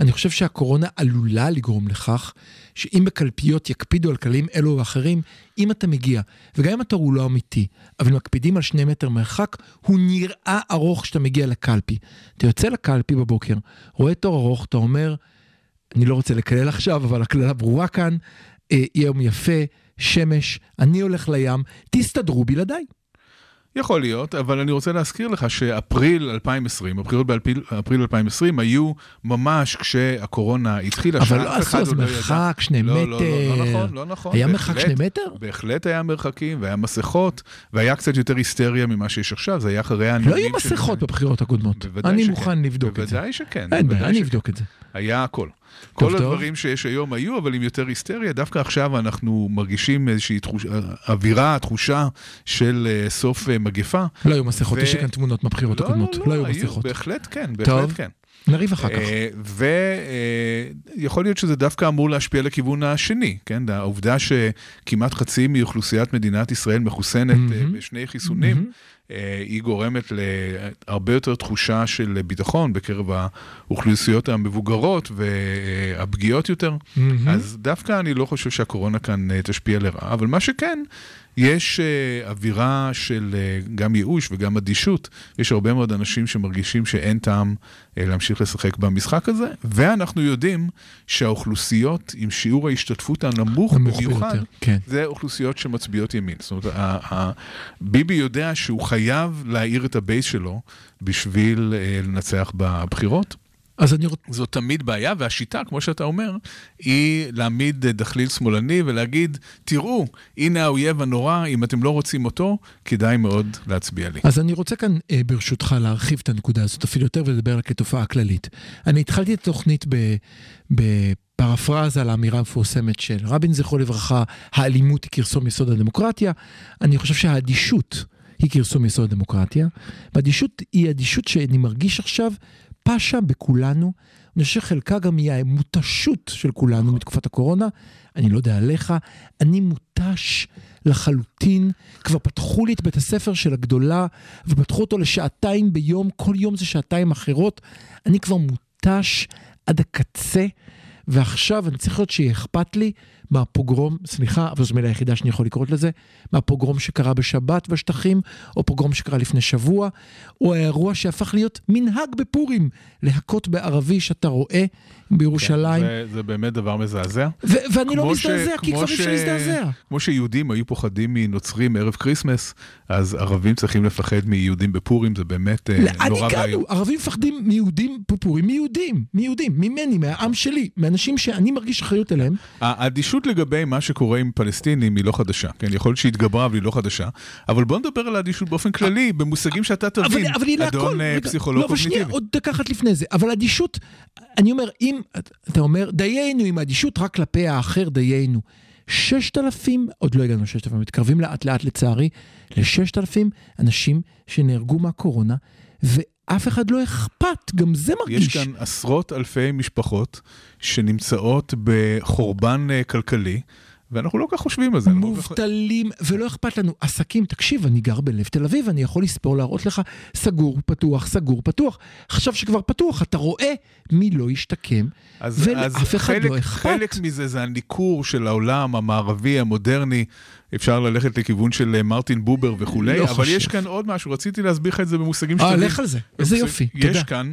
אני חושב שהקורונה עלולה לגרום לכך שאם בקלפיות יקפידו על כללים אלו ואחרים, אם אתה מגיע, וגם אם התור הוא לא אמיתי, אבל מקפידים על שני מטר מרחק, הוא נראה ארוך כשאתה מגיע לקלפי. אתה יוצא לקלפי בבוקר, רואה תור ארוך, אתה אומר, אני לא רוצה לקלל עכשיו, אבל הקללה ברורה כאן, אה, יום יפה, שמש, אני הולך לים, תסתדרו בלעדיי. יכול להיות, אבל אני רוצה להזכיר לך שאפריל 2020, הבחירות באפריל 2020 היו ממש כשהקורונה התחילה, אבל לא עשו אז לא. מרחק, שני לא, מטר. לא, לא, לא נכון, לא נכון. היה בהחלט, מרחק שני מטר? בהחלט היה מרחקים, והיה מסכות, והיה קצת יותר היסטריה ממה שיש עכשיו, זה היה אחרי הנאומים לא היו מסכות בבחירות הקודמות. אני שכן. מוכן לבדוק את זה. בוודאי שכן. אין בעיה, אני. אבדוק את זה. היה הכל. כל טוב. הדברים שיש היום היו, אבל עם יותר היסטריה. דווקא עכשיו אנחנו מרגישים איזושהי תחוש... אווירה, תחושה של אה, סוף אה, מגפה. לא היו מסכות, ו- יש לי כאן תמונות מהבחירות הקודמות. לא היו מסכות. בהחלט כן, בהחלט טוב. כן. נריב אחר כך. ויכול להיות שזה דווקא אמור להשפיע לכיוון השני, כן? העובדה שכמעט חצי מאוכלוסיית מדינת ישראל מחוסנת אה, מהמם. בשני חיסונים, אה, היא גורמת להרבה יותר תחושה של ביטחון בקרב האוכלוסיות המבוגרות והפגיעות יותר. מהמם. אז דווקא אני לא חושב שהקורונה כאן אה, תשפיע לרעה, אבל מה שכן, יש אה, אווירה של אה, גם ייאוש וגם אדישות. יש הרבה מאוד אנשים שמרגישים שאין טעם אה, להמשיך לשחק במשחק הזה, ואנחנו יודעים שהאוכלוסיות עם שיעור ההשתתפות הנמוך נמוך במיוחד, כן. זה אוכלוסיות שמצביעות ימין. זאת אומרת, ביבי יודע שהוא חייב להאיר את הבייס שלו בשביל אה, לנצח בבחירות. אז אני רוצה... זו תמיד בעיה, והשיטה, כמו שאתה אומר, היא להעמיד אה, דחליל שמאלני ולהגיד, תראו, הנה האויב הנורא, אם אתם לא רוצים אותו, כדאי מאוד להצביע לי. אז אני רוצה כאן, אה, ברשותך, להרחיב את הנקודה הזאת אפילו יותר ולדבר על כתופעה כללית. אני התחלתי את התוכנית ב... ב פרפרזה לאמירה המפורסמת של רבין זכרו לברכה, האלימות היא כרסום יסוד הדמוקרטיה. אני חושב שהאדישות היא כרסום יסוד הדמוקרטיה, והאדישות היא אדישות שאני מרגיש עכשיו פשה בכולנו. אני חושב שחלקה גם היא המותשות של כולנו מתקופת הקורונה. אני לא יודע עליך, אני מותש לחלוטין. כבר פתחו לי את בית הספר של הגדולה, ופתחו אותו לשעתיים ביום, כל יום זה שעתיים אחרות. אני כבר מותש עד הקצה, ועכשיו אני צריך להיות שיהיה אכפת לי מהפוגרום, סליחה, אבל זו מילה היחידה שאני יכול לקרוא לזה, מהפוגרום שקרה בשבת בשטחים, או פוגרום שקרה לפני שבוע, או האירוע שהפך להיות מנהג בפורים, להכות בערבי שאתה רואה בירושלים. זה, זה באמת דבר מזעזע. ו- ואני לא כמו ש- מזדעזע, כי כבר אי אפשר להזדעזע. כמו שיהודים היו פוחדים מנוצרים ערב כריסמס, אז ערבים צריכים לפחד מיהודים בפורים, זה באמת אה, לאן נורא ואיום. ערבים מפחדים מיהודים בפורים, מיהודים, מיהודים, ממני, מהעם שלי, מאנשים שאני מרגיש אחריות אליהם. האדישות לגבי מה שקורה עם פלסטינים היא לא חדשה, כן? יכול להיות שהתגברה אבל היא לא חדשה, אבל בוא נדבר על האדישות באופן כללי, במושגים שאתה תבין, אבל, אבל היא אדון. אה, פסיכולוג לא, אבל שנייה, קוגניטיבי. עוד דקה אחת לפני זה. אבל אדישות, אני אומר, אם, אתה אומר, דיינו עם אדישות רק כלפי האחר, דיינו. ששת אלפים, עוד לא הגענו לששת אלפים, מתקרבים לאט לאט לצערי, לששת אלפים אנשים שנהרגו מהקורונה, ואף אחד לא אכפת, גם זה מרגיש. יש כאן עשרות אלפי משפחות שנמצאות בחורבן אה, כלכלי, ואנחנו לא כל כך חושבים על זה. לא מובטלים, ולא אכפת לנו. עסקים, תקשיב, אני גר בלב תל אביב, אני יכול לספור, להראות לך, סגור, פתוח, סגור, פתוח. עכשיו שכבר פתוח, אתה רואה מי לא השתקם, אז, אז ולאף אחד חלק, לא אכפת. חלק מזה זה הניכור של העולם המערבי, המודרני. אפשר ללכת לכיוון של אה, מרטין בובר וכולי, לא אבל חושב. יש כאן עוד משהו, רציתי להסביר לך את זה במושגים אה, שתבין. לך על זה, איזה יופי, יש תודה. כאן,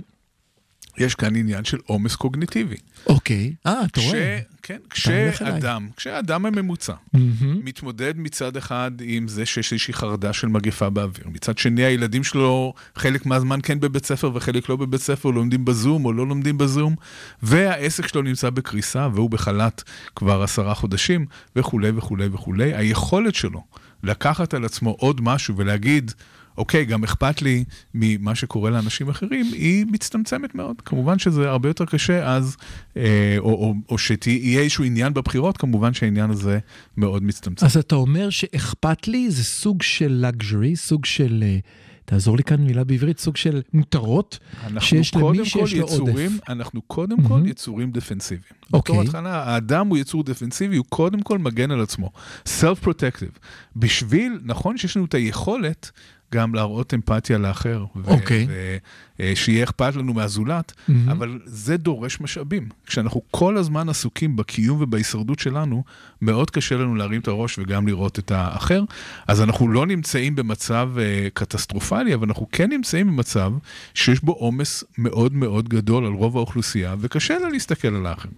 יש כאן עניין של עומס קוגניטיבי. אוקיי, אה, אתה רואה. כן. כשאדם, כשאדם הממוצע מהמם. מתמודד מצד אחד עם זה שיש איזושהי חרדה של מגפה באוויר, מצד שני הילדים שלו חלק מהזמן כן בבית ספר וחלק לא בבית ספר, לומדים בזום או לא לומדים בזום, והעסק שלו נמצא בקריסה והוא בחל"ת כבר עשרה חודשים וכולי וכולי וכולי, היכולת שלו לקחת על עצמו עוד משהו ולהגיד, אוקיי, גם אכפת לי ממה שקורה לאנשים אחרים, היא מצטמצמת מאוד. כמובן שזה הרבה יותר קשה אז, אה, או, או, או שיהיה איזשהו עניין בבחירות, כמובן שהעניין הזה מאוד מצטמצם. אז אתה אומר שאכפת לי זה סוג של luxury, סוג של, אה, תעזור לי כאן מילה בעברית, סוג של מותרות, שיש למי שיש לו יצורים, עודף. אנחנו קודם כל מהמם. יצורים דפנסיביים. אוקיי. בתור התחלה, האדם הוא יצור דפנסיבי, הוא קודם כל מגן על עצמו. Self-protective. בשביל, נכון שיש לנו את היכולת גם להראות אמפתיה לאחר. אוקיי. ו- אה, שיהיה אכפת לנו מהזולת, מהמם. אבל זה דורש משאבים. כשאנחנו כל הזמן עסוקים בקיום ובהישרדות שלנו, מאוד קשה לנו להרים את הראש וגם לראות את האחר. אז אנחנו לא נמצאים במצב אה, קטסטרופלי, אבל אנחנו כן נמצאים במצב שיש בו עומס מאוד מאוד גדול על רוב האוכלוסייה, וקשה לה להסתכל על האחר.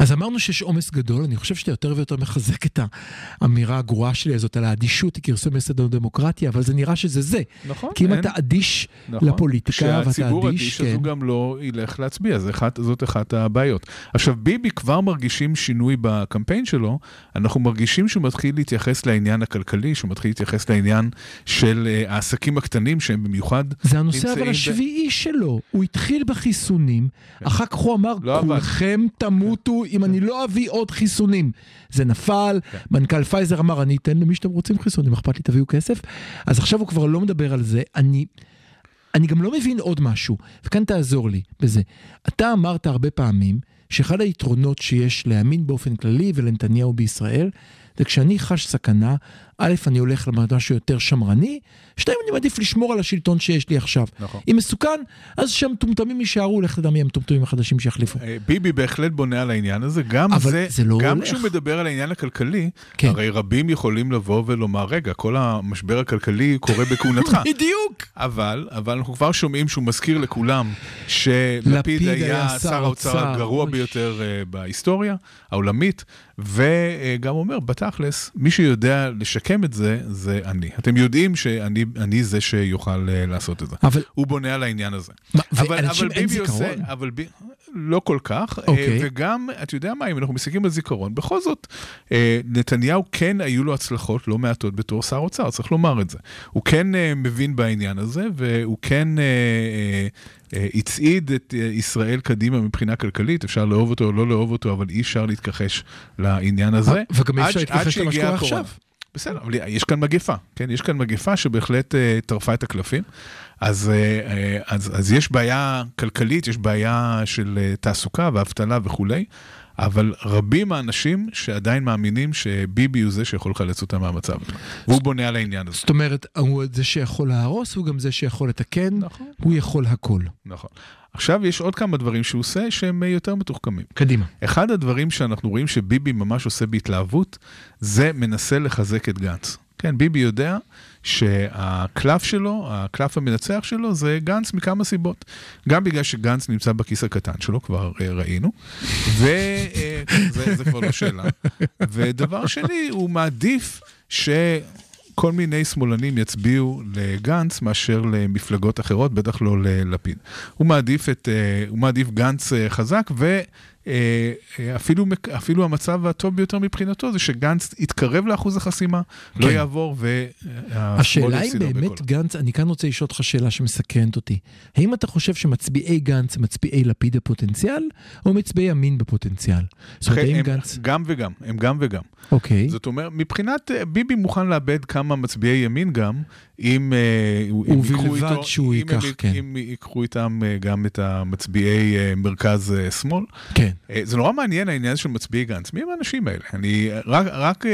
אז אמרנו שיש עומס גדול, אני חושב שאתה יותר ויותר מחזק את האמירה הגרועה שלי הזאת על האדישות, היא כרסום יסוד הדמוקרטיה, אבל זה נראה שזה זה. נכון. כי אם אין- אתה אדיש נכון. לפוליטיקה ואתה כשהציבור אדיש, אדיש, אז כן. הוא גם לא ילך להצביע, זה אחת, זאת אחת הבעיות. עכשיו, ביבי כבר מרגישים שינוי בקמפיין שלו, אנחנו מרגישים שהוא מתחיל להתייחס לעניין הכלכלי, שהוא מתחיל להתייחס לעניין של אה, העסקים הקטנים, שהם במיוחד זה הנושא אבל ב- השביעי שלו, הוא התחיל בחיסונים, אחר כך הוא אמר, לא. כולכם תמותו אם אני לא אביא עוד חיסונים. זה נפל, כן. מנכ"ל פייזר אמר, אני אתן למי שאתם רוצים חיסונים, אכפת לי, תביאו כסף. אז עכשיו הוא כבר לא מדבר על זה, אני... אני גם לא מבין עוד משהו, וכאן תעזור לי בזה. אתה אמרת הרבה פעמים שאחד היתרונות שיש לימין באופן כללי ולנתניהו בישראל, זה כשאני חש סכנה, א', אני הולך למשהו יותר שמרני, שתיים, אני מעדיף לשמור על השלטון שיש לי עכשיו. נכון. אם מסוכן, אז שהמטומטמים יישארו, לך תדע מי המטומטמים החדשים שיחליפו. אה, ביבי בהחלט בונה על העניין הזה, גם זה, זה לא גם. כשהוא מדבר על העניין הכלכלי, כן. הרי רבים יכולים לבוא ולומר, רגע, כל המשבר הכלכלי קורה בכהונתך. בדיוק! אבל, אבל אנחנו כבר שומעים שהוא מזכיר לכולם שלפיד לפיד היה היה שר האוצר אוצר, הגרוע. ביותר אה, בהיסטוריה העולמית, וגם אומר, בתכלס, מי שיודע לשקם את זה, זה אני. אתם יודעים שאני אני זה שיוכל אה, לעשות את זה. אבל הוא בונה על העניין הזה. מה, אבל, אבל ביבי עושה, זיכרון. אבל ב... לא כל כך, אוקיי. אה, וגם, אתה יודע מה, אם אנחנו מסתכלים על זיכרון, בכל זאת, אה, נתניהו כן היו לו הצלחות לא מעטות בתור שר אוצר, צריך לומר את זה. הוא כן מבין בעניין הזה, והוא כן הצעיד את ישראל קדימה מבחינה כלכלית, אפשר לאהוב אותו או לא לאהוב אותו, אבל אי אפשר להתכחש לעניין הזה. וגם אי אפשר להתכחש למה שקורה. עכשיו. בסדר, אבל יש כאן מגפה, כן? יש כאן מגפה שבהחלט אה, טרפה את הקלפים. אז, אה, אה, אז, אז יש בעיה כלכלית, יש בעיה של אה, תעסוקה ואבטלה וכולי, אבל רבים האנשים שעדיין מאמינים שביבי הוא זה שיכול לחלץ אותם מהמצב. והוא בונה על העניין הזה. זאת אומרת, הוא זה שיכול להרוס, הוא גם זה שיכול לתקן, נכון. הוא יכול הכל. נכון. עכשיו יש עוד כמה דברים שהוא עושה שהם אה, יותר מתוחכמים. קדימה. אחד הדברים שאנחנו רואים שביבי ממש עושה בהתלהבות, זה מנסה לחזק את גנץ. כן, ביבי יודע שהקלף שלו, הקלף המנצח שלו, זה גנץ מכמה סיבות. גם בגלל שגנץ נמצא בכיס הקטן שלו, כבר אה, ראינו, וזה זה כבר לא שאלה. ודבר שני, הוא מעדיף ש... כל מיני שמאלנים יצביעו לגנץ מאשר למפלגות אחרות, בטח לא ללפיד. הוא מעדיף, את, אה, הוא מעדיף גנץ אה, חזק, ואפילו אפילו המצב הטוב ביותר מבחינתו זה שגנץ יתקרב לאחוז החסימה, לא כן. יעבור, והשמאל השאלה אם באמת קולות. גנץ, אני כאן רוצה לשאול אותך שאלה שמסקרנת אותי. האם אתה חושב שמצביעי גנץ מצביעי לפיד בפוטנציאל, או מצביעי ימין בפוטנציאל? זאת אומרת, האם הם גנץ... גם וגם, הם גם וגם. אוקיי. זאת אומרת, מבחינת, אה, ביבי מוכן לאבד כמה מצביעי ימין גם, אם אה, אם ייקחו ובלבד איתו- שהוא אם ייקח, הם- כן. אם ייקחו איתם אה, גם את המצביעי אה, מרכז שמאל. כן. זה נורא מעניין העניין של מצביעי גנץ. מי הם האנשים האלה? אני רק, רק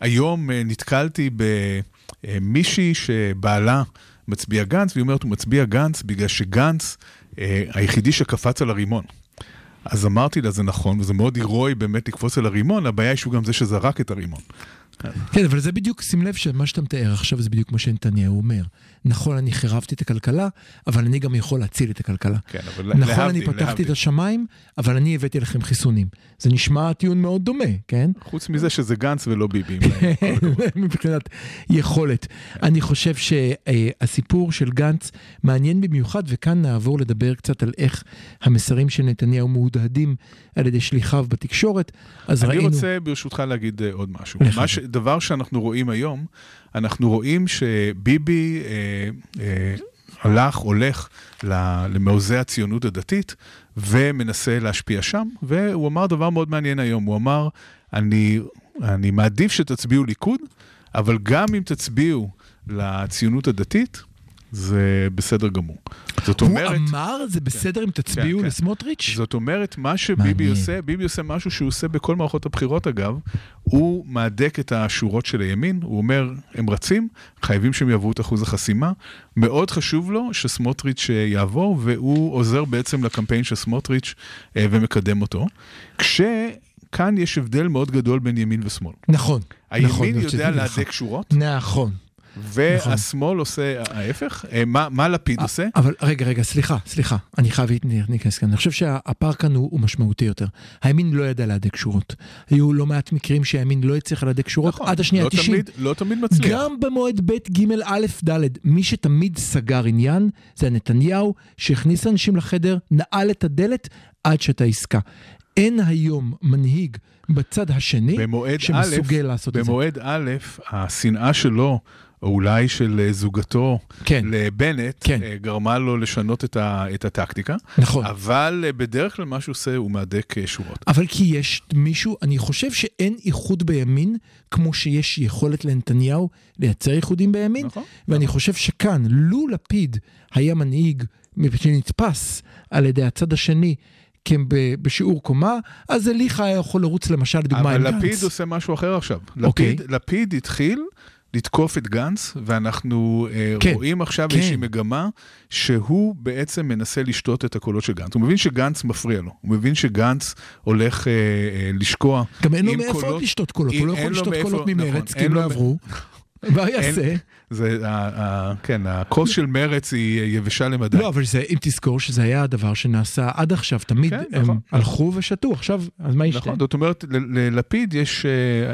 היום נתקלתי במישהי שבעלה מצביע גנץ, והיא אומרת, הוא מצביע גנץ בגלל שגנץ היחידי שקפץ על הרימון. אז אמרתי לה, זה נכון, וזה מאוד הירואי באמת לקפוץ על הרימון, הבעיה היא שהוא גם זה שזרק את הרימון. כן, אבל זה בדיוק, שים לב שמה שאתה מתאר עכשיו זה בדיוק מה שנתניהו אומר. נכון, אני חירבתי את הכלכלה, אבל אני גם יכול להציל את הכלכלה. כן, אבל נכון, להבדיל, אני פתחתי להבדיל. את השמיים, אבל אני הבאתי לכם חיסונים. זה נשמע טיעון מאוד דומה, כן? חוץ מזה שזה גנץ ולא ביבי. מבחינת יכולת. אני חושב שהסיפור של גנץ מעניין במיוחד, וכאן נעבור לדבר קצת על איך המסרים של נתניהו מהודהדים על ידי שליחיו בתקשורת. אז אני ראינו... רוצה ברשותך להגיד אה, עוד משהו. מה ש... דבר שאנחנו רואים היום, אנחנו רואים שביבי אה, אה, הלך, הולך למעוזי הציונות הדתית ומנסה להשפיע שם, והוא אמר דבר מאוד מעניין היום, הוא אמר, אני, אני מעדיף שתצביעו ליכוד, אבל גם אם תצביעו לציונות הדתית, זה בסדר גמור. זאת הוא אומרת... אמר, זה בסדר אם תצביעו כן. לסמוטריץ'? זאת אומרת, מה שביבי. עושה, ביבי עושה משהו שהוא עושה בכל מערכות הבחירות אגב, הוא מהדק את השורות של הימין, הוא אומר, הם רצים, חייבים שהם יעברו את אחוז החסימה. מאוד חשוב לו שסמוטריץ' אה, יעבור, והוא עוזר בעצם לקמפיין של סמוטריץ' אה, ומקדם אותו. כשכאן יש הבדל מאוד גדול בין ימין ושמאל. נכון. הימין נכון, יודע. להדק שורות, נכון. והשמאל עושה ההפך. אה, מה מה לפיד עושה? אבל רגע, רגע, סליחה, סליחה, אני חייב להיכנס כאן. אני חושב שהפער כאן הוא, משמעותי יותר. הימין לא ידע להדק שורות. היו לא מעט מקרים שהימין לא הצליח להדק שורות עד השנייה לא ה-90. תמיד- לא תמיד מצליח. גם במועד ב', ג', א', ד', מי שתמיד סגר עניין זה נתניהו, שהכניס אנשים לחדר, נעל את הדלת עד שהייתה עסקה. אין היום מנהיג בצד השני שמסוגל א', לעשות את זה. במועד א', השנאה שלו, או אולי של אה, זוגתו כן. לבנט, כן. אה, גרמה לו לשנות את, ה, את הטקטיקה. נכון. אבל אה, בדרך כלל מה שהוא עושה, הוא מהדק שורות. אבל כי יש מישהו, אני חושב שאין איחוד בימין כמו שיש יכולת לנתניהו לייצר איחודים בימין, נכון, ואני חושב שכאן, לו לפיד היה מנהיג שנתפס על ידי הצד השני בשיעור קומה, אז אליך היה יכול לרוץ למשל, לדוגמה, עם אבל לפיד גנץ. עושה משהו אחר עכשיו. אוקיי. לפיד, לפיד התחיל לתקוף את גנץ, ואנחנו אה, כן, רואים עכשיו כן. איזושהי מגמה שהוא בעצם מנסה לשתות את הקולות של גנץ. הוא מבין שגנץ מפריע לו, הוא מבין שגנץ הולך אה, אה, לשקוע גם אין לו מאיפה קולות- לשתות קולות, הוא לא יכול לשתות קולות ממרץ, נכון, כי הם לא עברו. מה יעשה? זה, כן, הכוס של מרץ היא יבשה למדי. לא, אבל זה, אם תזכור שזה היה הדבר שנעשה עד עכשיו, תמיד כן, הם נכון. הלכו ושתו, עכשיו, אז מה ישתה? נכון, זאת אומרת, ללפיד יש, אה,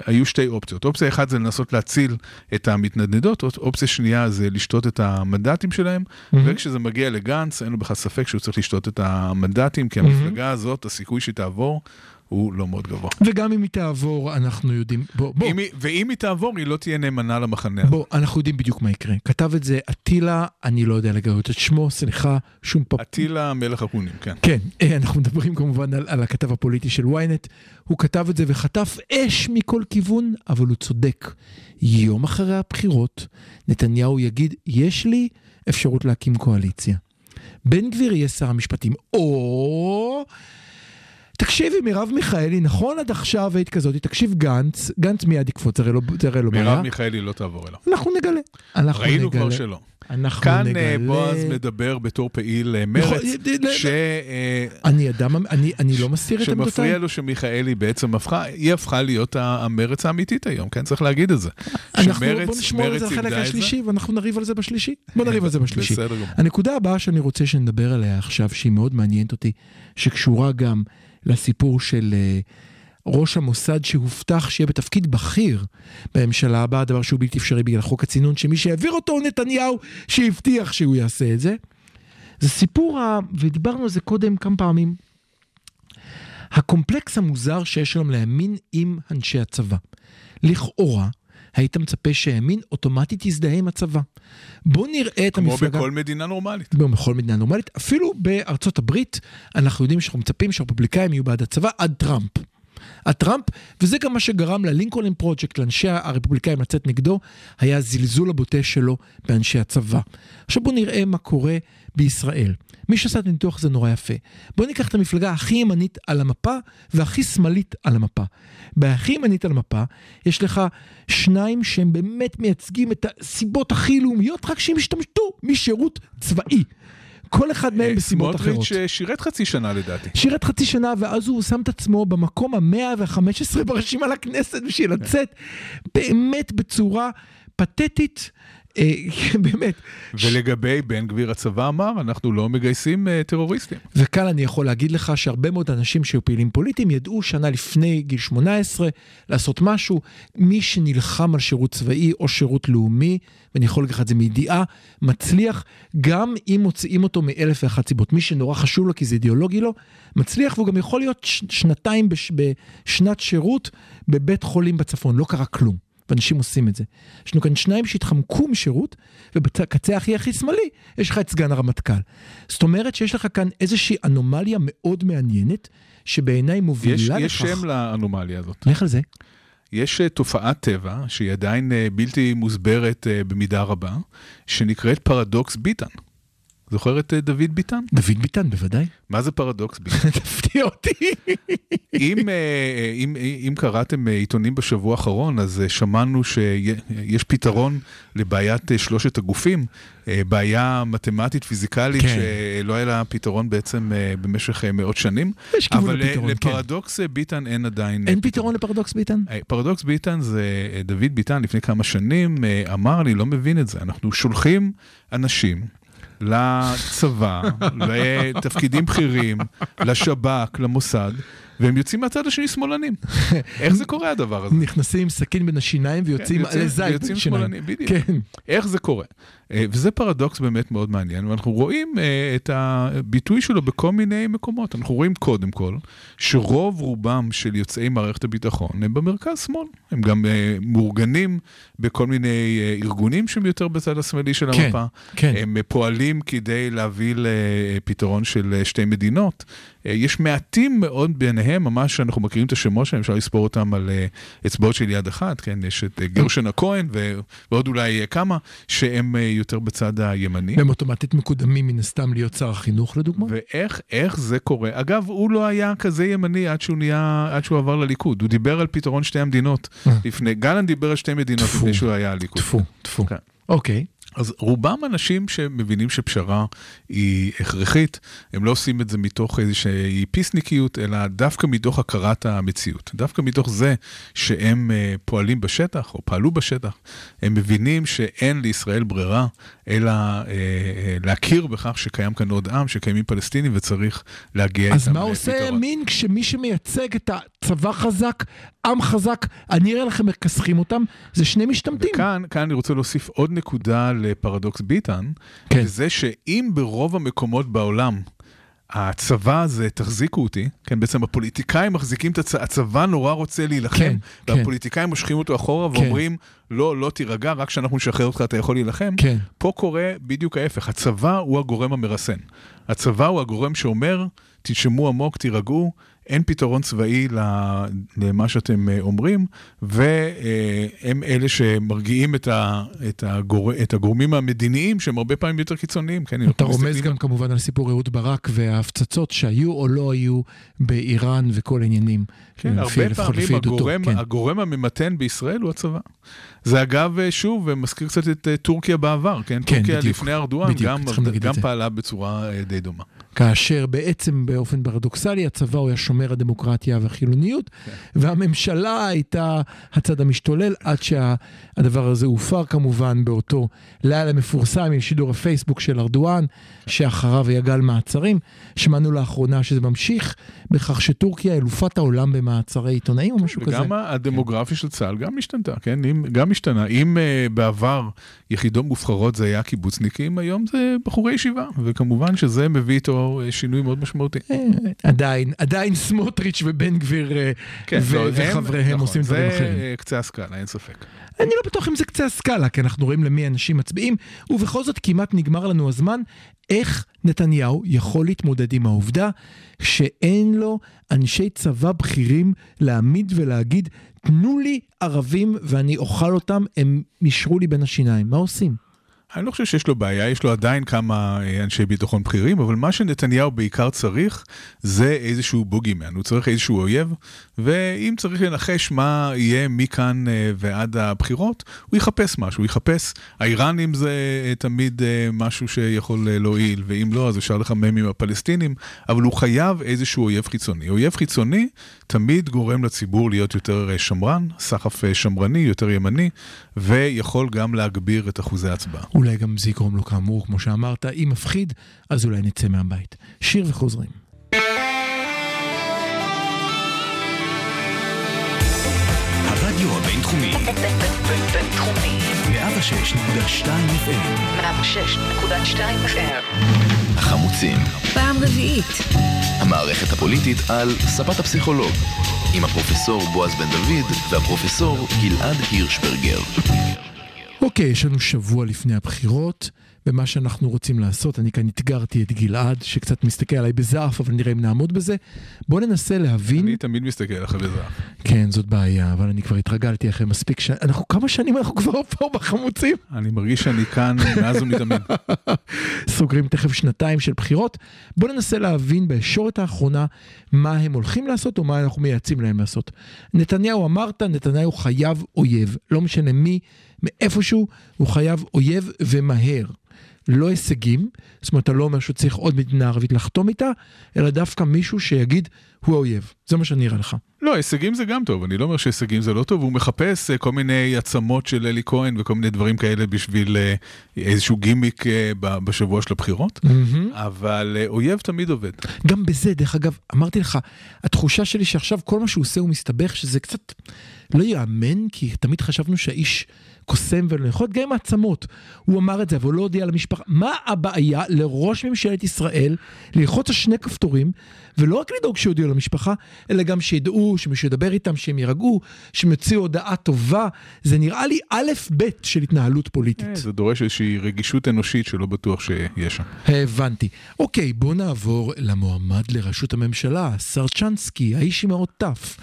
היו שתי אופציות. אופציה אחת זה לנסות להציל את המתנדנדות, אופ- אופציה שנייה זה לשתות את המנדטים שלהם, וכשזה מגיע לגנץ, אין לו בכלל ספק שהוא צריך לשתות את המנדטים, כי המפלגה הזאת, הסיכוי שהיא תעבור, הוא לא מאוד גבוה. וגם אם היא תעבור, אנחנו יודעים, בוא, בוא, אם היא- ואם היא תעבור, היא לא תהיה נאמנה למחנה הזה. בוא, אנחנו יודעים בדיוק מה יקרה. כתב את זה אטילה, אני לא יודע לגלות את שמו, סליחה, שום פפ... אטילה מלך הקונים, כן. כן, אה, אנחנו מדברים כמובן על, על הכתב הפוליטי של ynet. הוא כתב את זה וחטף אש מכל כיוון, אבל הוא צודק. יום אחרי הבחירות, נתניהו יגיד, יש לי אפשרות להקים קואליציה. בן גביר יהיה שר המשפטים, או... תקשיבי, מרב מיכאלי, נכון עד עכשיו היית כזאת, תקשיב גנץ, גנץ מיד יקפוץ, זה זה הרי לא בעיה. מרב מיכאלי לא תעבור אליו. אנחנו נגלה. אנחנו ראינו נגלה. כבר שלא. אנחנו כאן נגלה. אה, בועז מדבר בתור פעיל אה, מרץ, יכול- לא- ש... אה, אני אדם, אני, אני לא מסתיר את עמדותיי. שמפריע לו שמיכאלי בעצם הפכה, היא הפכה להיות המרץ האמיתית היום, כן? צריך להגיד את זה. אנחנו שמרץ- בוא נשמור את זה לחלק השלישי ואנחנו נריב על זה בשלישי. בוא נריב על זה בשלישי. בסדר גמור. הנקודה הבאה שאני רוצה שנדבר עליה עכשיו, שהיא מאוד מעניינת אותי, שקשורה גם לסיפור של אה, ראש המוסד שהובטח שיהיה בתפקיד בכיר בממשלה הבאה, דבר שהוא בלתי אפשרי בגלל חוק הצינון, שמי שהעביר אותו הוא נתניהו, שהבטיח שהוא יעשה את זה. זה סיפור, ה... ודיברנו על זה קודם כמה פעמים, הקומפלקס המוזר שיש היום לימין עם אנשי הצבא. לכאורה, היית מצפה שהימין אוטומטית יזדהה עם הצבא. בוא נראה את כמו המפלגה... בכל מדינה נורמלית. כמו בכל מדינה נורמלית, אפילו בארצות הברית, אנחנו יודעים שאנחנו מצפים שהרפובליקאים יהיו בעד הצבא עד טראמפ. עד טראמפ, וזה גם מה שגרם ללינקולן פרויקט, לאנשי הרפובליקאים לצאת נגדו, היה הזלזול הבוטה שלו באנשי הצבא. עכשיו בואו נראה מה קורה בישראל. מי שעשה את הניתוח הזה נורא יפה. בואו ניקח את המפלגה הכי ימנית על המפה והכי שמאלית על המפה. בהכי ימנית על המפה יש לך שניים שהם באמת מייצגים את הסיבות הכי לאומיות, רק שהם השתמשו משירות צבאי. כל אחד מהם בסיבות אחרות. סמוטריץ' אה, שירת חצי שנה לדעתי. שירת חצי שנה, ואז הוא שם את עצמו במקום המאה והחמש עשרה ברשימה לכנסת בשביל לצאת באמת בצורה פתטית, אה, באמת. ולגבי בן גביר הצבא אמר, אנחנו לא מגייסים אה, טרוריסטים. וכאן אני יכול להגיד לך שהרבה מאוד אנשים שהיו פעילים פוליטיים ידעו שנה לפני גיל 18 לעשות משהו. מי שנלחם על שירות צבאי או שירות לאומי, ואני יכול להגיד לך את זה מידיעה, מצליח גם אם מוציאים אותו מאלף ואחת סיבות. מי שנורא חשוב לו כי זה אידיאולוגי לו, מצליח והוא גם יכול להיות שנתיים בש- בשנת שירות בבית חולים בצפון, לא קרה כלום. ואנשים עושים את זה. יש לנו כאן שניים שהתחמקו משירות, ובקצה הכי הכי שמאלי יש לך את סגן הרמטכ"ל. זאת אומרת שיש לך כאן איזושהי אנומליה מאוד מעניינת, שבעיניי מובילה יש, לכך... יש שם לאנומליה הזאת. לך על זה. יש אה, תופעת טבע שהיא עדיין אה, בלתי מוסברת אה, במידה רבה, שנקראת פרדוקס ביטן. זוכר את אה, דוד ביטן? דוד ביטן, בוודאי. מה זה פרדוקס ביטן? תפתיע אותי. אם, אה, אם, אם קראתם אה, עיתונים בשבוע האחרון, אז אה, שמענו שיש פתרון לבעיית אה, שלושת הגופים, אה, בעיה מתמטית פיזיקלית כן. שלא היה לה פתרון בעצם אה, במשך אה, מאות שנים, יש כיוון אבל אה, לפתרון, כן. לפרדוקס אה, ביטן אין עדיין אה, אין פתרון לפרדוקס ביטן? אה, פרדוקס ביטן זה אה, דוד ביטן לפני כמה שנים אה, אמר אני לא מבין את זה אנחנו שולחים אנשים לצבא לתפקידים בכירים לשב"כ למוסד והם יוצאים מהצד השני שמאלנים איך זה קורה הדבר הזה? נכנסים עם סכין בין השיניים ויוצאים יוצאים- זית יוצאים בין שיניים. שמאלנים, בדיוק. כן. איך זה קורה? אה, וזה פרדוקס באמת מאוד מעניין, ואנחנו רואים אה, את הביטוי שלו בכל מיני מקומות. אנחנו רואים קודם כל, שרוב רובם של יוצאי מערכת הביטחון הם במרכז שמאל. הם גם אה, מאורגנים בכל מיני ארגונים שהם יותר בצד השמאלי של כן, המפה. כן. הם פועלים כדי להביא לפתרון של שתי מדינות. יש מעטים מאוד ביניהם, ממש אנחנו מכירים את השמות שלהם, אפשר לספור אותם על אצבעות של יד אחת, כן? יש את גרשון הכהן ועוד אולי כמה, שהם יותר בצד הימני. והם אוטומטית מקודמים מן הסתם להיות שר החינוך לדוגמה? ואיך איך זה קורה? אגב, הוא לא היה כזה ימני עד שהוא נהיה, עד שהוא עבר לליכוד. הוא דיבר על פתרון שתי המדינות אה. לפני, גלנט דיבר על שתי מדינות. לפני שהוא היה הליכוד. טפו, טפו. כן. אוקיי. אז רובם אנשים שמבינים שפשרה היא הכרחית, הם לא עושים את זה מתוך איזושהי פיסניקיות, אלא דווקא מתוך הכרת המציאות. דווקא מתוך זה שהם אה, פועלים בשטח, או פעלו בשטח, הם מבינים שאין לישראל ברירה, אלא אה, אה, להכיר בכך שקיים כאן עוד עם, שקיימים פלסטינים, וצריך להגיע איתם אז. מה עושה מין כשמי שמייצג את הצבא חזק, עם חזק, אני אראה לכם איך כסחים אותם, זה שני משתמטים. וכאן כאן אני רוצה להוסיף עוד נקודה לפרדוקס ביטן, כן. וזה שאם ברוב המקומות בעולם הצבא הזה, תחזיקו אותי, כן, בעצם הפוליטיקאים מחזיקים את הצבא, הצבא נורא רוצה להילחם, כן, כן. והפוליטיקאים מושכים אותו אחורה כן. ואומרים, לא, לא תירגע, רק כשאנחנו נשחרר אותך אתה יכול להילחם. כן. פה קורה בדיוק ההפך, הצבא הוא הגורם המרסן. הצבא הוא הגורם שאומר, תנשמו עמוק, תירגעו, אין פתרון צבאי למה שאתם אה, אומרים, והם אלה שמרגיעים את, ה, את, הגור, את הגורמים המדיניים שהם הרבה פעמים יותר קיצוניים. כן, אתה רומז מסתכלים- גם כמובן על סיפור אהוד ברק וההפצצות שהיו או לא היו באיראן וכל העניינים. כן, הרבה פעמים הגורם, כן. הגורם הממתן בישראל הוא הצבא. זה אגב, אה, שוב, מזכיר קצת את אה, טורקיה בעבר, כן? כן, טורקיה בדיוק. לפני ארדואן בדיוק, גם, גם. פעלה בצורה אה, די דומה. כאשר בעצם באופן פרדוקסלי הצבא הוא היה שומר הדמוקרטיה והחילוניות, והממשלה הייתה הצד המשתולל עד שהדבר הזה הופר כמובן באותו לילה מפורסם עם שידור הפייסבוק של ארדואן, שאחריו היה גל מעצרים. שמענו לאחרונה שזה ממשיך בכך שטורקיה אלופת העולם במעצרי עיתונאים או משהו כזה. וגם הדמוגרפיה של צה"ל גם השתנתה, כן? אם, גם השתנה. אם uh, בעבר יחידות מובחרות זה היה קיבוצניקים, היום זה בחורי ישיבה, וכמובן שזה מביא איתו אה, שינוי מאוד משמעותי. אה, עדיין, עדיין סמוטריץ' ובן גביר אה, ו- לא, הם- וחבריהם נכון, עושים דברים אחרים. זה קצה הסקאלה, אין ספק. אני לא בטוח אם זה קצה הסקאלה, כי אנחנו רואים למי אנשים מצביעים, ובכל זאת כמעט נגמר לנו הזמן. איך נתניהו יכול להתמודד עם העובדה שאין לו אנשי צבא בכירים להעמיד ולהגיד, תנו לי ערבים ואני אוכל אותם, הם מישרו לי בין השיניים. מה עושים? אני לא חושב שיש לו בעיה, יש לו עדיין כמה אה, אנשי ביטחון בכירים, אבל מה שנתניהו בעיקר צריך זה איזשהו בוגימן, הוא צריך איזשהו אויב, ואם צריך לנחש מה יהיה מכאן אה, ועד הבחירות, הוא יחפש משהו, הוא יחפש, האיראנים זה אה, תמיד משהו שיכול להועיל, ואם לא, אז אפשר לחמם עם הפלסטינים, אבל הוא חייב איזשהו אויב חיצוני. אויב חיצוני תמיד גורם לציבור להיות יותר שמרן, סחף שמרני, יותר ימני, ויכול גם להגביר את אחוזי ההצבעה. אולי גם זה יגרום לו כאמור, כמו שאמרת, אם מפחיד, אז אולי נצא מהבית. שיר וחוזרים. הרדיו הבינתחומי, בינתחומי. 106.2 FM, 106.2 FM. החמוצים, פעם רביעית. המערכת הפוליטית על ספת הפסיכולוג, עם הפרופסור בועז בן דוד והפרופסור גלעד הירשברגר. אוקיי, יש לנו שבוע לפני הבחירות, ומה שאנחנו רוצים לעשות, אני כאן אתגרתי את גלעד, שקצת מסתכל עליי בזעף, אבל נראה אם נעמוד בזה. בואו ננסה להבין... אני תמיד מסתכל עליך בזה. כן, זאת בעיה, אבל אני כבר התרגלתי אחרי מספיק ש... אנחנו כמה שנים אנחנו כבר פה בחמוצים? אני מרגיש שאני כאן מאז ומתמיד. סוגרים תכף שנתיים של בחירות. בואו ננסה להבין בישורת האחרונה מה הם הולכים לעשות או מה אנחנו מייעצים להם לעשות. נתניהו אמרת, נתניהו חייב אויב. לא משנה מי, מאיפשהו, הוא חייב אויב ומהר. לא הישגים, זאת אומרת, אתה לא אומר שהוא צריך עוד מדינה ערבית לחתום איתה, אלא דווקא מישהו שיגיד, הוא האויב. זה מה שאני אראה לך. לא, הישגים זה גם טוב, אני לא אומר שהישגים זה לא טוב, הוא מחפש אה, כל מיני עצמות של אלי כהן וכל מיני דברים כאלה בשביל אה, איזשהו גימיק אה, בשבוע של הבחירות, אבל אה, אויב תמיד עובד. גם בזה, דרך אגב, אמרתי לך, התחושה שלי שעכשיו כל מה שהוא עושה הוא מסתבך, שזה קצת לא ייאמן, כי תמיד חשבנו שהאיש קוסם ולנחות, גם עם העצמות. הוא אמר את זה, אבל הוא לא הודיע למשפחה. מה הבעיה לראש ממשלת ישראל ללחוץ על שני כפתורים, ולא רק לדאוג שיודיעו למשפחה, אלא גם שידעו, שמישהו ידבר איתם, שהם יירגעו, שהם יוציאו הודעה טובה. זה נראה לי א' ב' של התנהלות פוליטית. זה דורש איזושהי רגישות אנושית שלא בטוח שיש שם. הבנתי. אוקיי, בוא נעבור למועמד לראשות הממשלה, סרצ'נסקי, האיש עם האות תף.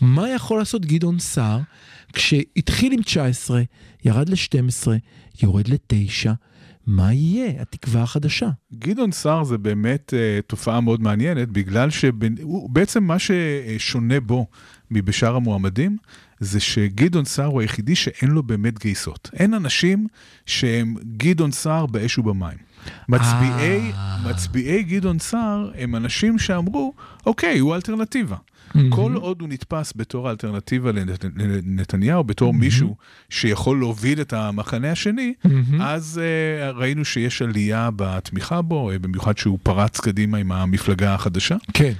מה יכול לעשות גדעון סער כשהתחיל עם 19, ירד ל-12, יורד ל-9, מה יהיה התקווה החדשה? גדעון סער זה באמת uh, תופעה מאוד מעניינת, בגלל שבעצם מה ששונה בו מבשאר המועמדים, זה שגדעון סער הוא היחידי שאין לו באמת גייסות. אין אנשים שהם גדעון סער באש ובמים. מצביעי, אה. מצביעי גדעון סער הם אנשים שאמרו, אוקיי, הוא אלטרנטיבה. כל עוד הוא נתפס בתור האלטרנטיבה לנת- לנתניהו, בתור מישהו שיכול להוביל את המחנה השני, אז uh, ראינו שיש עלייה בתמיכה בו, אה, במיוחד שהוא פרץ קדימה עם המפלגה החדשה. כן.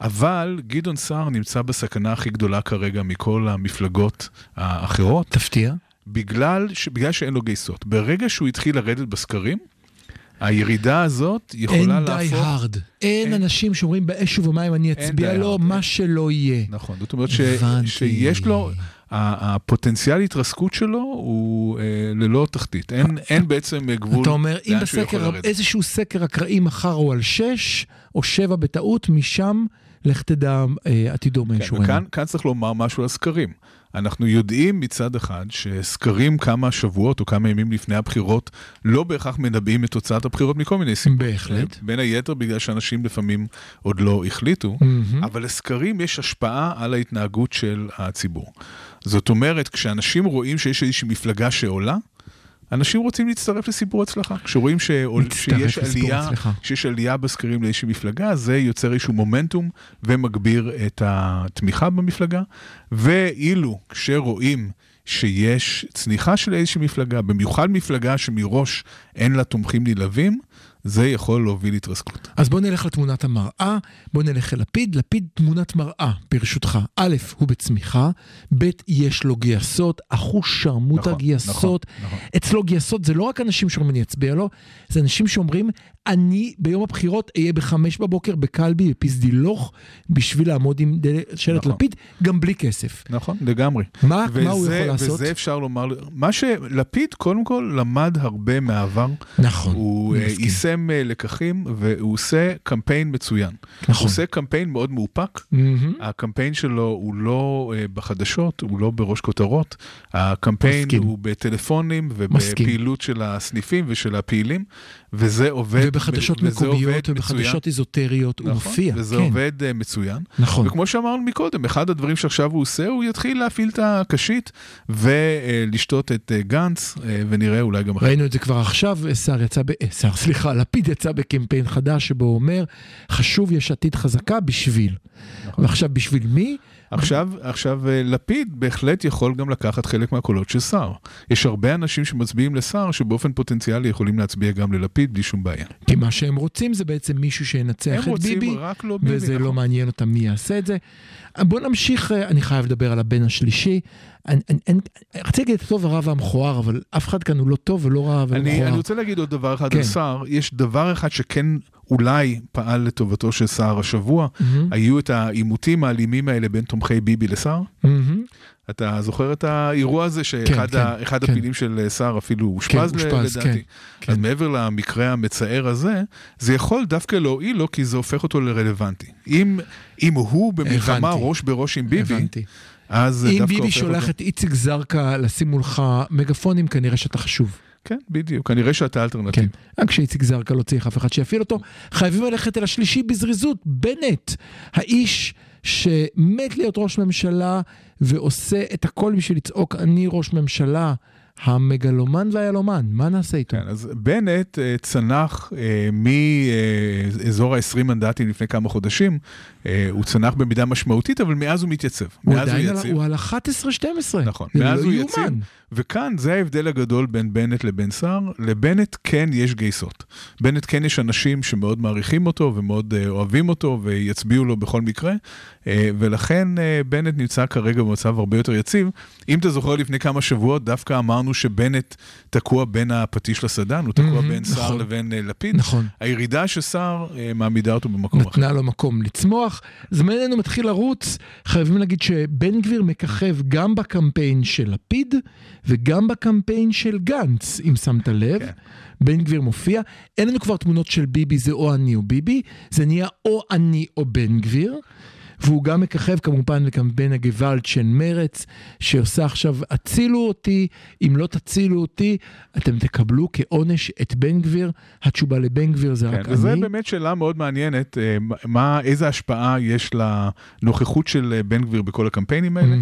אבל גדעון סער נמצא בסכנה הכי גדולה כרגע מכל המפלגות האחרות, תפתיע. בגלל, ש... בגלל שאין לו גייסות. ברגע שהוא התחיל לרדת בסקרים, הירידה הזאת יכולה אין די להפוך... הארד. אין אין- אנשים שאומרים באש ובמים אני אצביע די לו, hard. מה שלא יהיה. נכון, זאת אומרת ש... שיש לו, הפוטנציאל התרסקות שלו הוא אה, ללא תחתית. אין, אין בעצם גבול אתה אומר, אם בסקר. איזשהו סקר אקראי מחר הוא על 6 או 7 בטעות, משם לך תדע אה, עתידו כן, מאישורנו. וכאן כאן צריך לומר משהו על סקרים. אנחנו יודעים מצד אחד שסקרים כמה שבועות או כמה ימים לפני הבחירות לא בהכרח מנבאים את תוצאת הבחירות מכל מיני סיבות. בהחלט. בין היתר בגלל שאנשים לפעמים עוד לא החליטו, מהמם. אבל לסקרים יש השפעה על ההתנהגות של הציבור. זאת אומרת, כשאנשים רואים שיש איזושהי מפלגה שעולה, אנשים רוצים להצטרף לסיפור הצלחה. כשרואים שעול, שיש עלייה, הצלחה. שיש עלייה בסקרים לאיזושהי מפלגה, זה יוצר איזשהו מומנטום ומגביר את התמיכה במפלגה. ואילו כשרואים שיש צניחה של איזושהי מפלגה, במיוחד מפלגה שמראש אין לה תומכים נלהבים, זה יכול להוביל להתרסקות. אז בוא נלך לתמונת המראה, בוא נלך אל לפיד. לפיד תמונת מראה, ברשותך. א', הוא בצמיחה, ב', יש לו גייסות, אחוז שרמוטה נכון, גייסות. נכון, נכון. אצלו גייסות זה לא רק אנשים שאומרים אני אצביע לו, זה אנשים שאומרים אני ביום הבחירות אהיה בחמש בבוקר בקלבי בפסדילוך בשביל לעמוד עם שלט נכון. לפיד, גם בלי כסף. נכון, לגמרי. מה, וזה, מה הוא יכול לעשות? וזה אפשר לומר, מה שלפיד קודם כל למד הרבה מהעבר. נכון, הוא אה, מסכים. יישם אה, לקחים והוא עושה קמפיין מצוין. נכון. הוא עושה קמפיין מאוד מאופק. מהמם. הקמפיין שלו הוא לא אה, בחדשות, הוא לא בראש כותרות. הקמפיין מסכים. הוא בטלפונים מסכים. ובפעילות של הסניפים ושל הפעילים, וזה עובד. ובחדשות וזה עובד מקומיות מצוין. ובחדשות איזוטריות הוא נכון, מופיע. וזה כן, עובד אה, מצוין. נכון. וכמו שאמרנו מקודם, אחד הדברים שעכשיו הוא עושה, הוא יתחיל להפעיל את הקשית ולשתות את אה, גנץ, אה, ונראה אולי גם אחרי. ראינו את זה כבר עכשיו, סער יצא, ב... סער, סליחה, לפיד יצא בקמפיין חדש שבו הוא אומר, חשוב יש עתיד חזקה בשביל. נכון. ועכשיו בשביל מי? עכשיו, עכשיו אה, לפיד בהחלט יכול גם לקחת חלק מהקולות של סער. יש הרבה אנשים שמצביעים לסער שבאופן פוטנציאלי יכולים להצביע גם ללפיד בלי שום בעיה. כי מה שהם רוצים זה בעצם מישהו שינצח הם את רוצים ביבי, לא ביבי. וזה נכון. לא מעניין אותם מי יעשה את זה. בוא נמשיך, אה, אני חייב לדבר על הבן השלישי. אני, אני, אני, רציתי להגיד את הטוב, הרע והמכוער, אבל אף אחד כאן הוא לא טוב ולא רע ולא אני, מכוער. אני רוצה להגיד עוד דבר אחד כן. סער. יש דבר אחד שכן אולי פעל לטובתו של סער השבוע. מהמם, היו את העימותים האלימים האלה בין תומכי ביבי לסער. מהמם. אתה זוכר את האירוע הזה שאחד כן, ה- כן. הפעילים של סער אפילו אושפז ל- אושפז, לדעתי. כן, אז כן. מעבר למקרה המצער הזה, זה יכול דווקא להועיל לו כי זה הופך אותו לרלוונטי. אם, אם הוא במלחמה הבנתי. ראש בראש עם ביבי, הבנתי. אז זה אם דווקא ביבי שולח. את איציק זרקא לשים מולך מגפונים, כנראה שאתה חשוב. כן, בדיוק, כנראה שאתה כן. אלטרנטיב. רק כשאיציק זרקא לא צריך אף אחד שיפעיל אותו. חייבים ללכת אל השלישי בזריזות, בנט, האיש שמת להיות ראש ממשלה ועושה את הכל בשביל לצעוק אני ראש ממשלה, המגלומן והיהלומן, מה נעשה איתו? כן, אז בנט אה, צנח אה, מאזור ה-20 מנדטים לפני כמה חודשים, אה, הוא צנח במידה משמעותית, אבל מאז הוא מתייצב. הוא עדיין על- יציב. הוא על 11-12. נכון, מאז לא הוא. יציב, וכאן זה ההבדל הגדול בין בנט לבין סער. לבנט כן יש גייסות. בנט כן יש אנשים שמאוד מעריכים אותו ומאוד אה, אוהבים אותו ויצביעו לו בכל מקרה, אה, ולכן אה, בנט נמצא כרגע במצב הרבה יותר יציב. אם אתה זוכר לפני כמה שבועות, דווקא אמרנו שבנט תקוע בין הפטיש לסדן, הוא תקוע מהמם, בין סער נכון. לבין אה, לפיד. נכון. הירידה של סער מעמידה אותו במקום אחר. נתנה לו מקום לצמוח. זמננו מתחיל לרוץ, חייבים להגיד שבן גביר מככב גם בקמפיין של לפיד וגם בקמפיין של גנץ, אם שמת לב. כן. בן גביר מופיע, אין לנו כבר תמונות של ביבי זה או אני או ביבי, זה נהיה או אני או בן גביר. והוא גם מככב כמובן לקמפיין הגוואלד של מרץ, שעושה עכשיו, הצילו אותי, אם לא תצילו אותי, אתם תקבלו כעונש את בן גביר. התשובה לבן גביר זה רק כן, וזו אני. באמת שאלה מאוד מעניינת, אה, מה, איזה השפעה יש לנוכחות של אה, בן גביר בכל הקמפיינים האלה.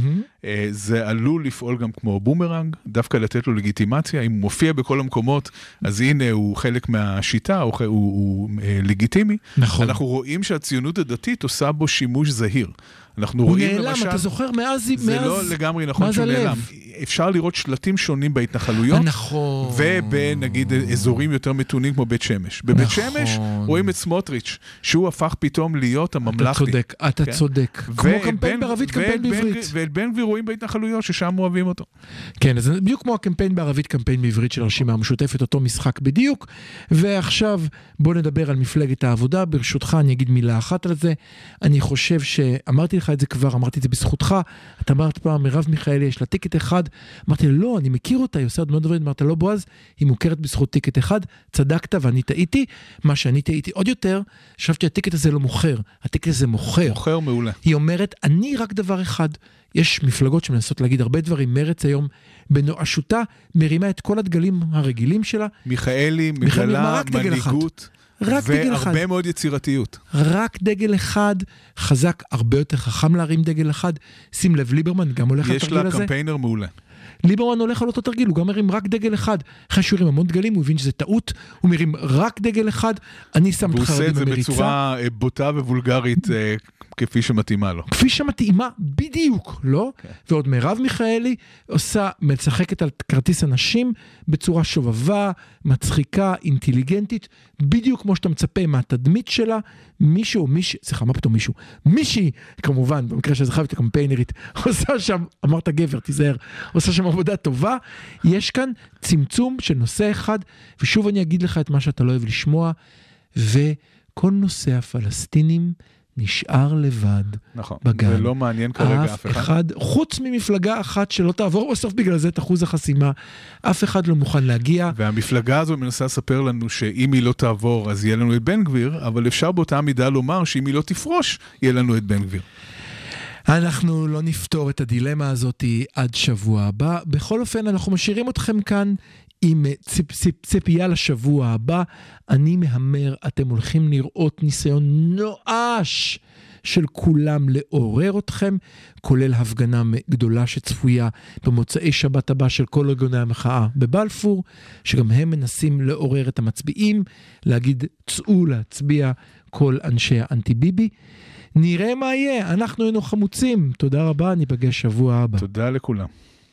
אה, זה עלול לפעול גם כמו בומרנג, דווקא לתת לו לגיטימציה, אם הוא מופיע בכל המקומות, אז הנה הוא חלק מהשיטה, הוא, הוא, הוא אה, לגיטימי. נכון. אנחנו רואים שהציונות הדתית עושה בו שימוש זהיר. Heal. אנחנו הוא רואים נעלם, למשל... אתה זוכר, מאז... זה מאז... לא לגמרי נכון שהוא הלב. נעלם. אפשר לראות שלטים שונים בהתנחלויות. נכון. ובנגיד אזורים יותר מתונים כמו בית שמש. בבית נכון. שמש רואים את סמוטריץ', שהוא הפך פתאום להיות אתה הממלכתי. צודק, אתה כן. צודק. כמו קמפיין בערבית, קמפיין בעברית. ואת בן גביר רואים בהתנחלויות, ששם אוהבים אותו. כן, אז בדיוק כמו הקמפיין בערבית, קמפיין בעברית של הרשימה המשותפת, אותו משחק בדיוק. ועכשיו בוא נדבר על מפלגת העבודה, ברשותך אני אגיד מילה אחת על זה. אני חושב שאמרתי לך את זה כבר, אמרתי את זה בזכותך, אתה אמרת פעם, מרב מיכאלי יש לה ticket אחד, אמרתי לה, לא, אני מכיר אותה, היא עושה עוד מאוד דברים, אמרת, לא בועז, היא מוכרת בזכות ticket אחד, צדקת ואני טעיתי, מה שאני טעיתי עוד יותר, חשבתי ה ticket הזה לא מוכר, ה ticket הזה מוכר. מוכר מעולה. היא אומרת, אני רק דבר אחד. יש מפלגות שמנסות להגיד הרבה דברים, מרץ היום בנואשותה מרימה את כל הדגלים הרגילים שלה, מיכאלי מגלה. מנהיגות. רק דגל אחד. והרבה מאוד יצירתיות. רק דגל אחד, חזק, הרבה יותר חכם להרים דגל אחד. שים לב, ליברמן גם הולך יש לתרגיל לה הזה. קמפיינר מעולה. ליברמן הולך על אותו תרגיל, הוא גם מרים רק דגל אחד. אחרי שהוא הרים המון דגלים, הוא הבין שזה טעות, הוא מרים רק דגל אחד, אני שם את והוא עושה את זה במריצה. בצורה אה, בוטה ווולגרית אה, כפי שמתאימה לו. כפי שמתאימה בדיוק, לא? כן. ועוד מרב מיכאלי עושה, משחקת על כרטיס הנשים בצורה שובבה, מצחיקה, אינטליגנטית, בדיוק כמו שאתה מצפה מהתדמית שלה. מישהו, מישהי, סליחה, מה פתאום מישהו? מישהי, כמובן, במקרה שזה חייבת הקמפיינרית, עושה שם, אמרת גבר, תיזהר, עושה שם עבודה טובה. יש כאן צמצום של נושא אחד, ושוב אני אגיד לך את מה שאתה לא אוהב לשמוע, וכל נושא הפלסטינים נשאר לבד. נכון. בגן. זה לא מעניין כרגע אף אף אחד. אחד, חוץ ממפלגה אחת שלא תעבור בסוף בגלל זה את אחוז החסימה, אף אחד לא מוכן להגיע. והמפלגה הזו מנסה לספר לנו שאם היא לא תעבור אז יהיה לנו את בן גביר, אבל אפשר באותה מידה לומר שאם היא לא תפרוש, יהיה לנו את בן גביר. אנחנו לא נפתור את הדילמה הזאת עד שבוע הבא. בכל אופן, אנחנו משאירים אתכם כאן עם ציפ, ציפ, ציפייה לשבוע הבא. אני מהמר, אתם הולכים לראות ניסיון נואש של כולם לעורר אתכם, כולל הפגנה גדולה שצפויה במוצאי שבת הבא של כל ארגוני המחאה בבלפור, שגם הם מנסים לעורר את המצביעים, להגיד, צאו להצביע כל אנשי האנטי ביבי. נראה מה יהיה, אנחנו היינו חמוצים. תודה רבה, ניפגש שבוע הבא. תודה לכולם.